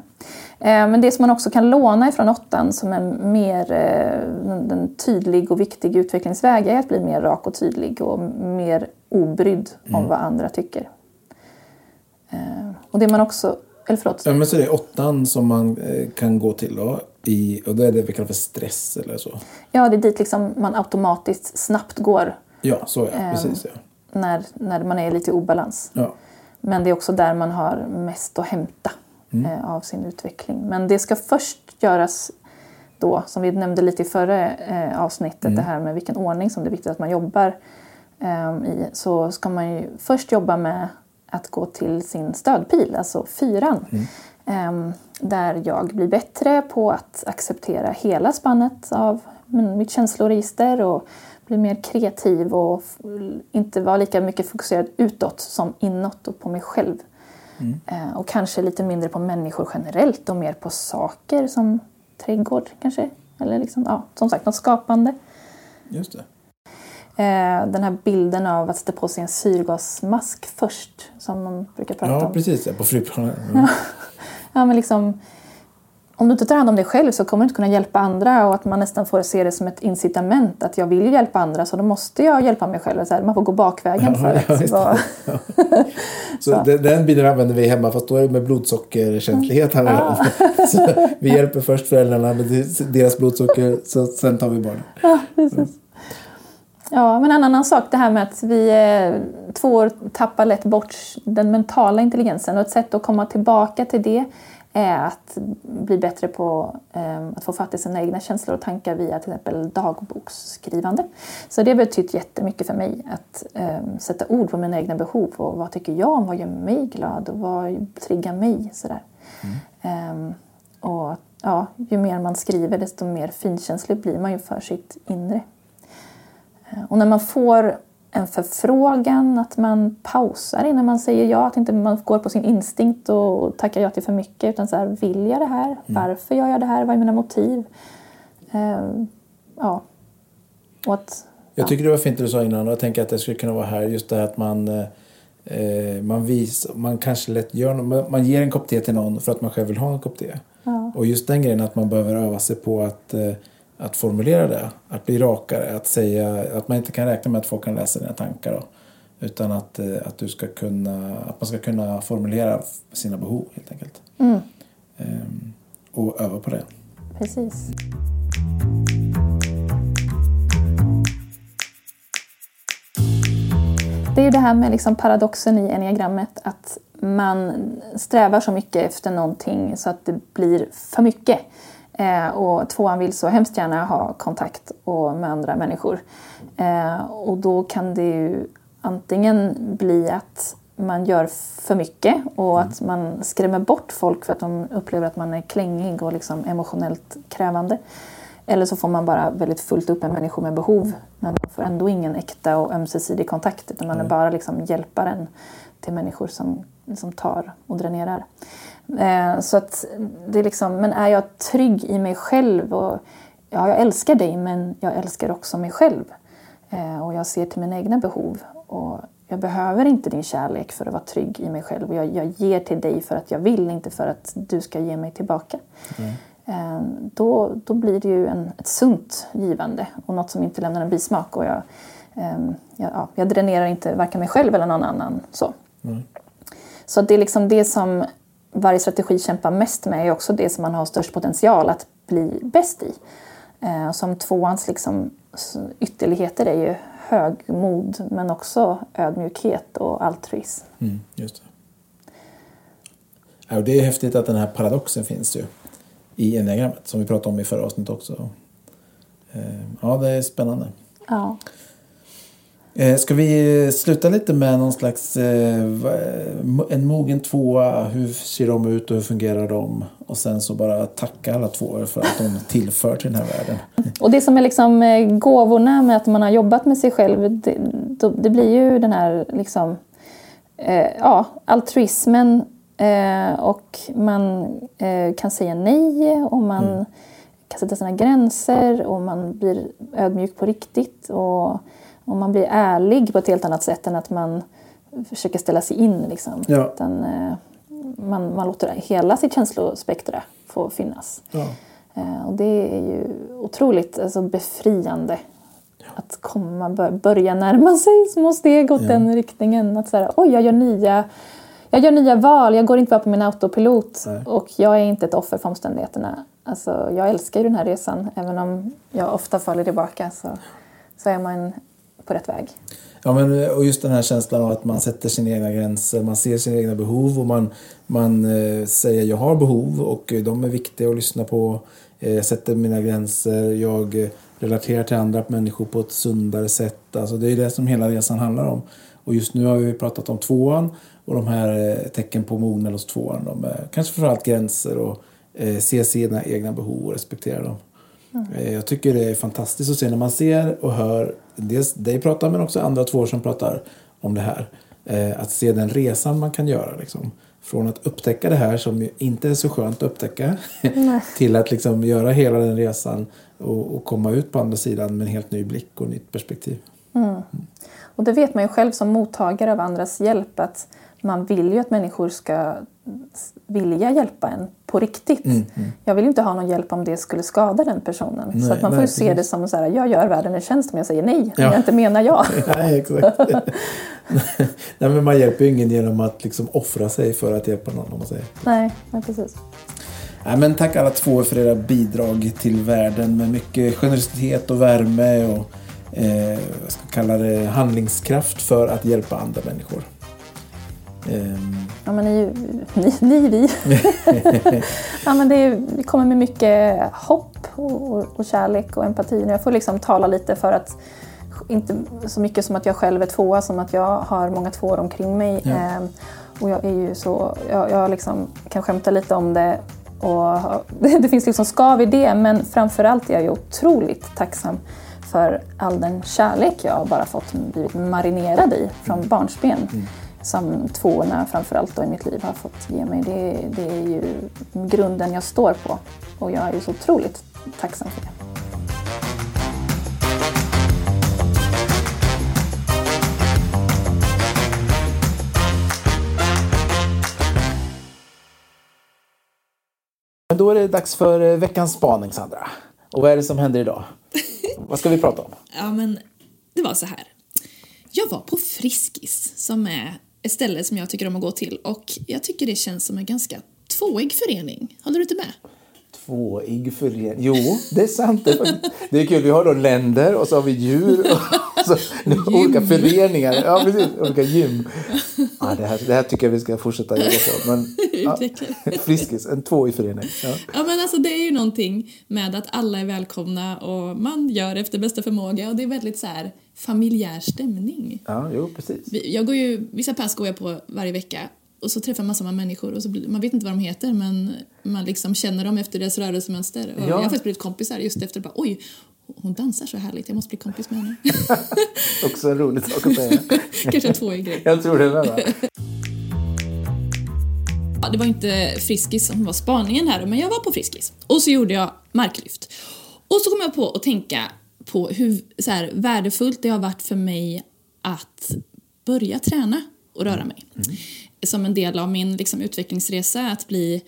S1: Ehm, men det som man också kan låna ifrån åttan som en mer eh, en, tydlig och viktig utvecklingsväg är att bli mer rak och tydlig och mer obrydd om vad andra tycker. Ehm, och det man också... Eller förlåt.
S2: Ja, men så det är åttan som man eh, kan gå till då. I, och då är det vi kallar för stress eller så.
S1: Ja, det är dit liksom man automatiskt snabbt går
S2: Ja, så ja.
S1: Ehm.
S2: Precis ja.
S1: när, när man är lite i obalans.
S2: ja.
S1: Men det är också där man har mest att hämta eh, av sin utveckling. Men det ska först göras då, som vi nämnde lite i förra eh, avsnittet, det här med vilken ordning som det är viktigt att man jobbar i. Så ska man ju först jobba med att gå till sin stödpil, alltså fyran. Ehm, där jag blir bättre på att acceptera hela spannet av mm, mitt känsloregister och bli mer kreativ och inte vara lika mycket fokuserad utåt som inåt och på mig själv. Eh, och kanske lite mindre på människor generellt och mer på saker som trädgård kanske. Eller liksom, ja, som sagt, något skapande.
S2: Just det.
S1: Eh, den här bilden av att sätta på sig en syrgasmask först, som man brukar prata
S2: Ja,
S1: om.
S2: precis. Ja, på flygplanen. <laughs> Mm.
S1: Ja, men liksom, om du inte tar hand om dig själv så kommer du inte kunna hjälpa andra och att man nästan får se det som ett incitament att jag vill hjälpa andra så då måste jag hjälpa mig själv. Så här, man får gå bakvägen för
S2: Ja,
S1: att vara... <laughs>
S2: Så <laughs> den, den bilden använder vi hemma fast då är det med blodsockerkänslighet det om. Så vi hjälper först föräldrarna med deras blodsocker så sen tar vi barnen.
S1: Ja, men en annan sak, det här med att vi eh, två år tappar lätt bort den mentala intelligensen. Och ett sätt att komma tillbaka till det är att bli bättre på eh, att få fatt i sina egna känslor och tankar via till exempel dagboksskrivande. Så det har betytt jättemycket för mig att eh, sätta ord på mina egna behov och vad tycker jag om, vad gör mig glad och vad triggar mig. Sådär. Ehm, och ja, ju mer man skriver desto mer finkänslig blir man ju för sitt inre. Och när man får en förfrågan, att man pausar innan man säger ja, att inte man går på sin instinkt och tackar ja till för mycket utan så här, vill jag det här? Varför gör jag det här? Vad är mina motiv? Ehm, ja. Och att,
S2: Jag tycker det var fint det du sa innan och jag tänker att det skulle kunna vara här just det här att man eh, man, vis, man kanske lätt gör man- man ger en kopp te till någon för att man själv vill ha en kopp te. Och just den grejen att man behöver öva sig på att, eh, att formulera det, att bli rakare, att säga att man inte kan räkna med att folk kan läsa dina tankar. Då, utan att, eh, att, du ska kunna, att man ska kunna formulera sina behov helt enkelt. Ehm, och öva på det.
S1: precis. Det är ju det här med liksom paradoxen i enneagrammet att man strävar så mycket efter någonting så att det blir för mycket. Eh, och tvåan vill så hemskt gärna ha kontakt och med andra människor. Eh, och då kan det ju antingen bli att man gör för mycket och att man skrämmer bort folk för att de upplever att man är klängig och liksom emotionellt krävande. Eller så får man bara väldigt fullt upp med människor med behov men man får ändå ingen äkta och ömsesidig kontakt utan man är bara liksom hjälparen till människor som, som tar och dränerar. Eh, så att det är liksom, men är jag trygg i mig själv och ja, jag älskar dig men jag älskar också mig själv. Eh, och jag ser till mina egna behov och jag behöver inte din kärlek för att vara trygg i mig själv. Jag, jag ger till dig för att jag vill, inte för att du ska ge mig tillbaka. Mm. Då, då blir det ju en, ett sunt givande och något som inte lämnar en bismak. Och jag, ehm, jag, ja, jag dränerar inte varken mig själv eller någon annan. Så, mm. så det är liksom det som varje strategi kämpar mest med är också det som man har störst potential att bli bäst i. Eh, som tvåans liksom, ytterligheter är ju högmod men också ödmjukhet och altruism.
S2: Mm, just det. Ja, det är häftigt att den här paradoxen finns ju i enneagrammet som vi pratade om i förra avsnittet också. Eh, ja, det är spännande.
S1: Ja.
S2: Eh, ska vi sluta lite med någon slags eh, en mogen tvåa? Hur ser de ut och hur fungerar de? Och sen så bara tacka alla tvåor för att de tillför till den här världen.
S1: Och det som är liksom eh, gåvorna med att man har jobbat med sig själv, det, det blir ju den här liksom, eh, ja, altruismen och man kan säga nej och man mm. kan sätta sina gränser och man blir ödmjuk på riktigt. Och, och man blir ärlig på ett helt annat sätt än att man försöker ställa sig in. Liksom.
S2: Ja.
S1: Utan, eh, man, man låter hela sitt känslospektra få finnas.
S2: Ja.
S1: Eh, och det är ju otroligt alltså, befriande ja. att komma, börja närma sig små steg åt den riktningen. Att så oj, jag gör nya jag gör nya val, jag går inte bara på min autopilot Nej. och jag är inte ett offer för omständigheterna. Alltså, jag älskar ju den här resan, även om jag ofta faller tillbaka så, så är man på rätt väg.
S2: Ja, men, och just den här känslan av att man sätter sina egna gränser, man ser sina egna behov och man, man eh, säger jag har behov och de är viktiga att lyssna på. Eh, jag sätter mina gränser, jag eh, relaterar till andra människor på ett sundare sätt. Alltså, det är det som hela resan handlar om. Och just nu har vi pratat om tvåan och de här eh, tecken på mognad hos tvåan. De är kanske framförallt gränser och eh, se sina egna behov och respektera dem. Mm. Jag tycker det är fantastiskt att se när man ser och hör dels dig prata men också andra två som pratar om det här. Eh, att se den resan man kan göra. Liksom. Från att upptäcka det här som inte är så skönt att upptäcka <laughs> till att liksom göra hela den resan och, och, komma ut på andra sidan med en helt ny blick och nytt perspektiv.
S1: Mm. Mm. Och det vet man ju själv som mottagare av andras hjälp att man vill ju att människor ska vilja hjälpa en på riktigt. Mm, mm. Jag vill inte ha någon hjälp om det skulle skada den personen. Nej, så att man nej, får se precis. det som så här, jag gör världen en tjänst om jag säger nej, ja. jag inte menar ja. <laughs>
S2: nej, exakt. <laughs> nej, men man hjälper ju ingen genom att liksom offra sig för att hjälpa någon. Om man säger.
S1: Nej, nej, precis.
S2: Nej, men tack alla två för era bidrag till världen med mycket generositet och värme och eh, jag ska kalla det handlingskraft för att hjälpa andra människor.
S1: Um... Ja, men ni, ni, ni vi. <laughs> ja, men det är, kommer med mycket hopp och, och, och kärlek och empati. Jag får liksom tala lite för att inte så mycket som att jag själv är tvåa som att jag har många tvåor omkring mig. Ja. Ehm, och jag är ju så, jag, jag liksom kan skämta lite om det och <laughs> det finns liksom skav i det men framförallt är jag ju otroligt tacksam för all den kärlek jag bara fått blivit marinerad i från mm. barnsben. Mm som tvåorna framförallt då i mitt liv har fått ge mig. Det, det är ju grunden jag står på och jag är ju så otroligt tacksam för det.
S2: Då är det dags för eh, veckans spaning, Sandra. Och vad är det som händer idag? <laughs> vad ska vi prata om?
S3: Ja, men det var så här. Jag var på Friskis som är ett ställe som jag tycker om att gå till och jag tycker det känns som en ganska tvåig förening. Håller du inte med?
S2: Tvåig förening? Jo, det är sant. Det är kul. Vi har då länder och så har vi djur och <laughs> så olika föreningar. Ja, precis. Olika gym. Ja, det, här, det här tycker jag vi ska fortsätta jobba på. Men, <laughs> ja, friskis, en tvåig förening. Ja.
S3: ja, men alltså det är ju någonting med att alla är välkomna och man gör efter bästa förmåga och det är väldigt så här familjär stämning.
S2: Ja, jo, precis.
S3: Jag går ju, vissa pass går jag på varje vecka och så träffar man samma människor och så blir, man vet inte vad de heter men man liksom känner dem efter deras rörelsemönster. Och ja. Jag har faktiskt blivit kompisar just efter bara oj, hon dansar så härligt, jag måste bli kompis med henne. <laughs>
S2: Också en rolig sak att säga. <laughs>
S3: Kanske en tvåig grej.
S2: Jag tror det med. <laughs>
S3: Ja, det var inte Friskis som var spaningen här men jag var på Friskis. Och så gjorde jag marklyft. Och så kom jag på att tänka på hur så här, värdefullt det har varit för mig att
S1: börja träna och röra mig. Som en del av min liksom, utvecklingsresa, att, bli,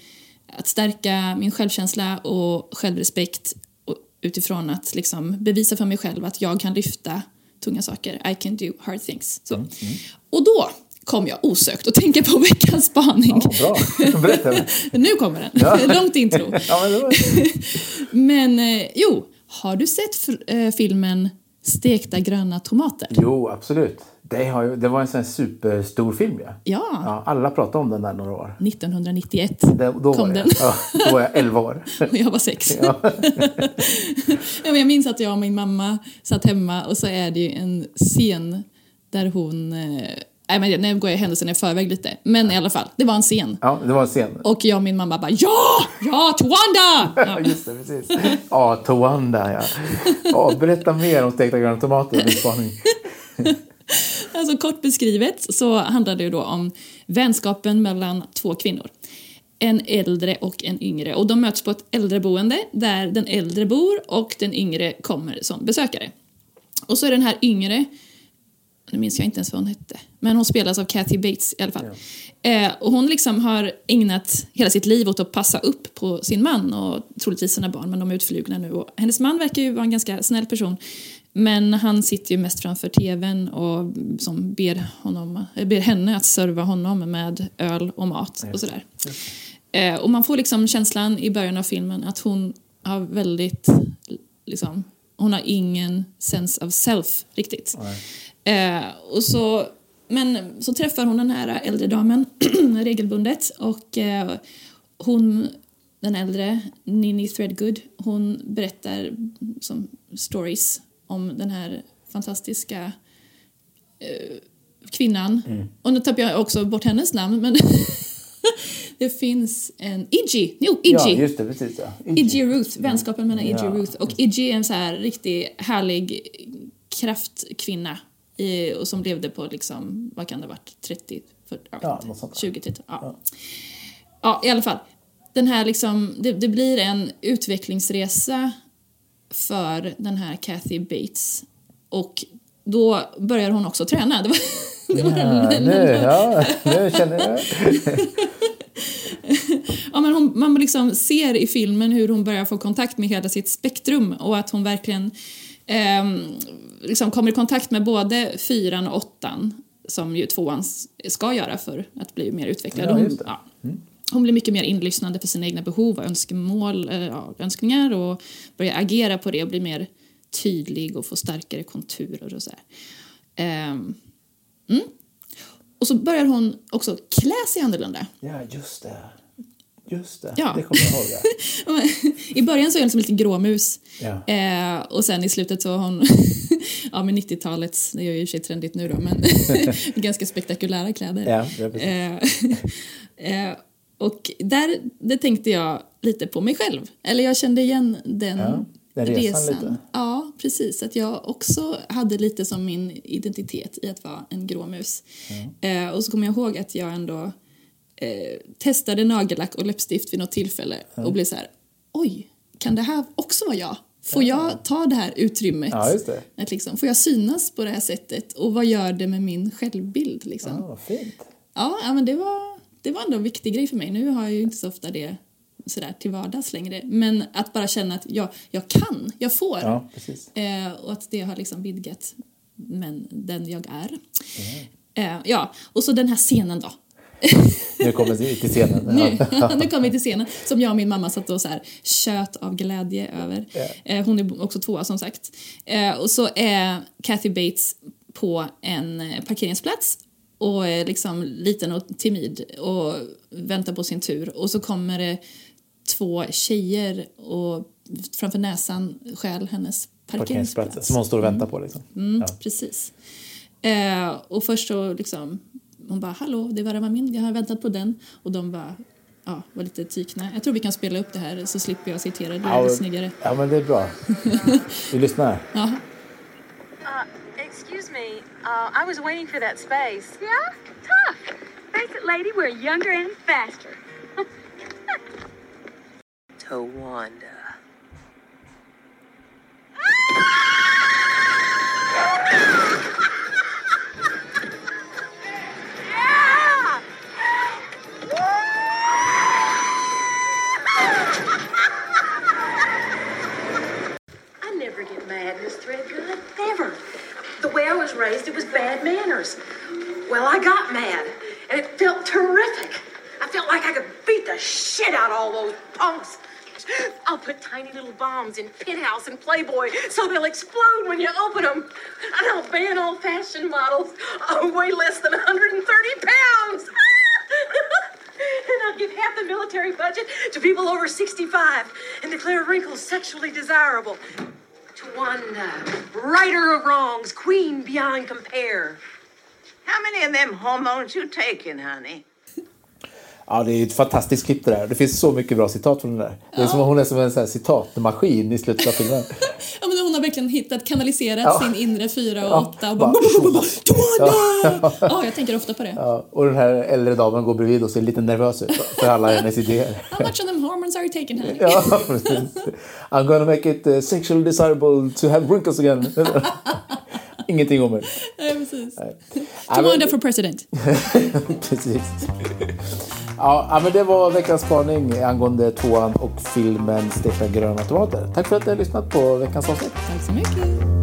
S1: att stärka min självkänsla och självrespekt och utifrån att liksom, bevisa för mig själv att jag kan lyfta tunga saker. I can do hard things. Så. Och då kom jag osökt att tänka på <laughs> veckans spaning.
S2: Ja, bra, berätta. <laughs>
S1: nu kommer den.
S2: Ja. <laughs>
S1: Långt intro.
S2: Ja, men var...
S1: Men eh, jo, har du sett eh, filmen Stekta gröna tomater?
S2: Jo, absolut. Det, har det var en sån superstor film ja.
S1: Ja,
S2: ja. Alla pratade om den där några år.
S1: 1991
S2: Det, då,
S1: kom
S2: jag,
S1: den.
S2: ja, då var jag 11 år. <laughs>
S1: och jag var sex.
S2: Ja. <laughs>
S1: Ja, jag minns att jag och min mamma satt hemma och så är det ju en scen där hon... Nej, men nu går jag händelserna i förväg lite. Men i alla fall, det var en scen.
S2: ja, det var en scen.
S1: Och jag och min mamma bara ja! Ja, Towanda!
S2: Ja, <laughs>
S1: Ja.
S2: just det, precis. Ja, Towanda ja. ja. Berätta mer om stekta gröna tomater och din spaning. <laughs>
S1: Alltså kort beskrivet så handlar det ju då om vänskapen mellan två kvinnor. En äldre och en yngre. Och de möts på ett äldreboende där den äldre bor och den yngre kommer som besökare. Och så är den här yngre, nu minns jag inte ens vad hon hette, men hon spelas av Kathy Bates i alla fall. Eh, och hon liksom har ägnat hela sitt liv åt att passa upp på sin man och troligtvis sina barn, men de är utflugna nu. Och hennes man verkar ju vara en ganska snäll person. Men han sitter ju mest framför tvn och som ber, honom, eh, ber henne att serva honom med öl och mat och sådär. Eh, och man får liksom känslan i början av filmen att hon har väldigt, liksom, hon har ingen sense of self riktigt. Eh, och så, men så träffar hon den här äldre damen <clears throat> regelbundet och eh, hon, den äldre, Nini Threadgood, hon berättar som stories om den här fantastiska eh, kvinnan. Och nu tappar jag också bort hennes namn men <laughs> det finns en Idji, jo Idji!
S2: Ja, just det, precis. Ja.
S1: Idji Ruth, vänskapen mellan Idji
S2: Ja.
S1: och Ruth. Och Idji är en så här riktigt härlig kraftkvinna i, och som levde på liksom, vad kan det ha varit, 30, 40, jag vet
S2: Ja,
S1: inte,
S2: något sånt där.
S1: 20, 30, ja. ja. i alla fall. Den här liksom, det, det blir en utvecklingsresa för den här Kathy Bates. Och då börjar hon också träna. <laughs> Det var, det var
S2: Ja,
S1: den-
S2: nu, ja, nu känner jag. <laughs>
S1: Ja, men hon, man liksom ser i filmen hur hon börjar få kontakt med hela sitt spektrum och att hon verkligen ehm, liksom kommer i kontakt med både fyran och åttan som ju tvåan ska göra för att bli mer utvecklad. Hon, ja, hon blir mycket mer inlyssnande för sina egna behov och önskemål, eh, ja, önskningar och börjar agera på det och blir mer tydlig och får starkare konturer och så här. Ehm, mm. Och så börjar hon också klä sig annorlunda.
S2: Ja, just det. Just det,
S1: Ja.
S2: det kommer jag ihåg. Ja. <laughs>
S1: I början så är hon som en liten gråmus.
S2: Ja.
S1: Eh, och sen i slutet så har hon, <laughs> ja med 90-talets, det är ju i och för sig trendigt nu då, men <laughs> ganska spektakulära kläder.
S2: Ja.
S1: Eh, eh, och där det tänkte jag lite på mig själv. Eller jag kände igen den,
S2: Ja, den resan lite.
S1: Ja, precis. Att jag också hade lite som min identitet i att vara en gråmus. Eh, och så kommer jag ihåg att jag ändå eh, testade nagellack och läppstift vid något tillfälle och blev så här, oj, kan det här också vara jag? Får jag ta det här utrymmet?
S2: Ja, det.
S1: Att liksom, får jag synas på det här sättet? Och vad gör det med min självbild? Liksom?
S2: Ja, vad fint.
S1: Ja, men det var, det var ändå en viktig grej för mig. Nu har jag ju inte så ofta det sådär till vardags längre. Men att bara känna att jag, jag kan, jag får.
S2: Ja.
S1: Eh, och att det har liksom vidgat men den jag är. Eh, ja, och så den här scenen då. <laughs>
S2: Nu kommer vi till scenen.
S1: Nu, <laughs> nu kommer vi till scenen som jag och min mamma satt och så här tjöt av glädje över. Eh, hon är också tvåa som sagt. Eh, och så är Kathy Bates på en parkeringsplats och är liksom liten och timid och väntar på sin tur. Och så kommer det två tjejer och framför näsan stjäl hennes parkeringsplats.
S2: Som hon står och väntar på. Liksom.
S1: Mm,
S2: Ja.
S1: Precis. Eh, och först så liksom, hon bara hallå, det var, det var min, jag har väntat på den. Och de bara, ja, var lite tykna. Jag tror vi kan spela upp det här så slipper jag citera, det är
S2: Ja,
S1: snyggare.
S2: ja, men det är bra. <laughs> Vi lyssnar.
S1: Ja.
S4: Uh, excuse me. Uh, I was waiting for that space. Yeah? Tough. Face it, lady, we're younger and faster. <laughs>
S5: Tawanda.
S4: Bombs in Penthouse and Playboy so they'll explode when you open them. And I'll ban all fashion models oh, way less than 130 pounds. <laughs> and I'll give half the military budget to people over 65 and declare wrinkles sexually desirable. To one uh, righter of wrongs, queen beyond compare.
S6: How many of them hormones you taking, honey?
S2: Ja, det är ett fantastiskt klipp det där. Det finns så mycket bra citat från det där. Det är som hon är som en sån citatmaskin i slutet av filmen. <laughs>
S1: Ja, men hon har verkligen hittat, kanaliserat
S2: Ja.
S1: sin inre fyra och
S2: Ja,
S1: åtta och
S2: bara-
S1: bara... Ja, jag tänker ofta på det.
S2: Ja, och den här äldre damen går bredvid och ser lite nervös ut för alla hennes idéer.
S1: How much of them hormones are you taking, honey?
S2: Ja. I'm gonna make it uh, sexually desirable to have wrinkles again. <laughs> Ingenting om mig.
S1: Nej, precis.
S2: Ja,
S1: Tawanda
S2: men-
S1: for president. <laughs>
S2: Precis. Ja, men det var veckans spaning angående tvåan och filmen Steka gröna tomater. Tack för att ni har lyssnat på veckans avsnitt.
S1: Tack så mycket.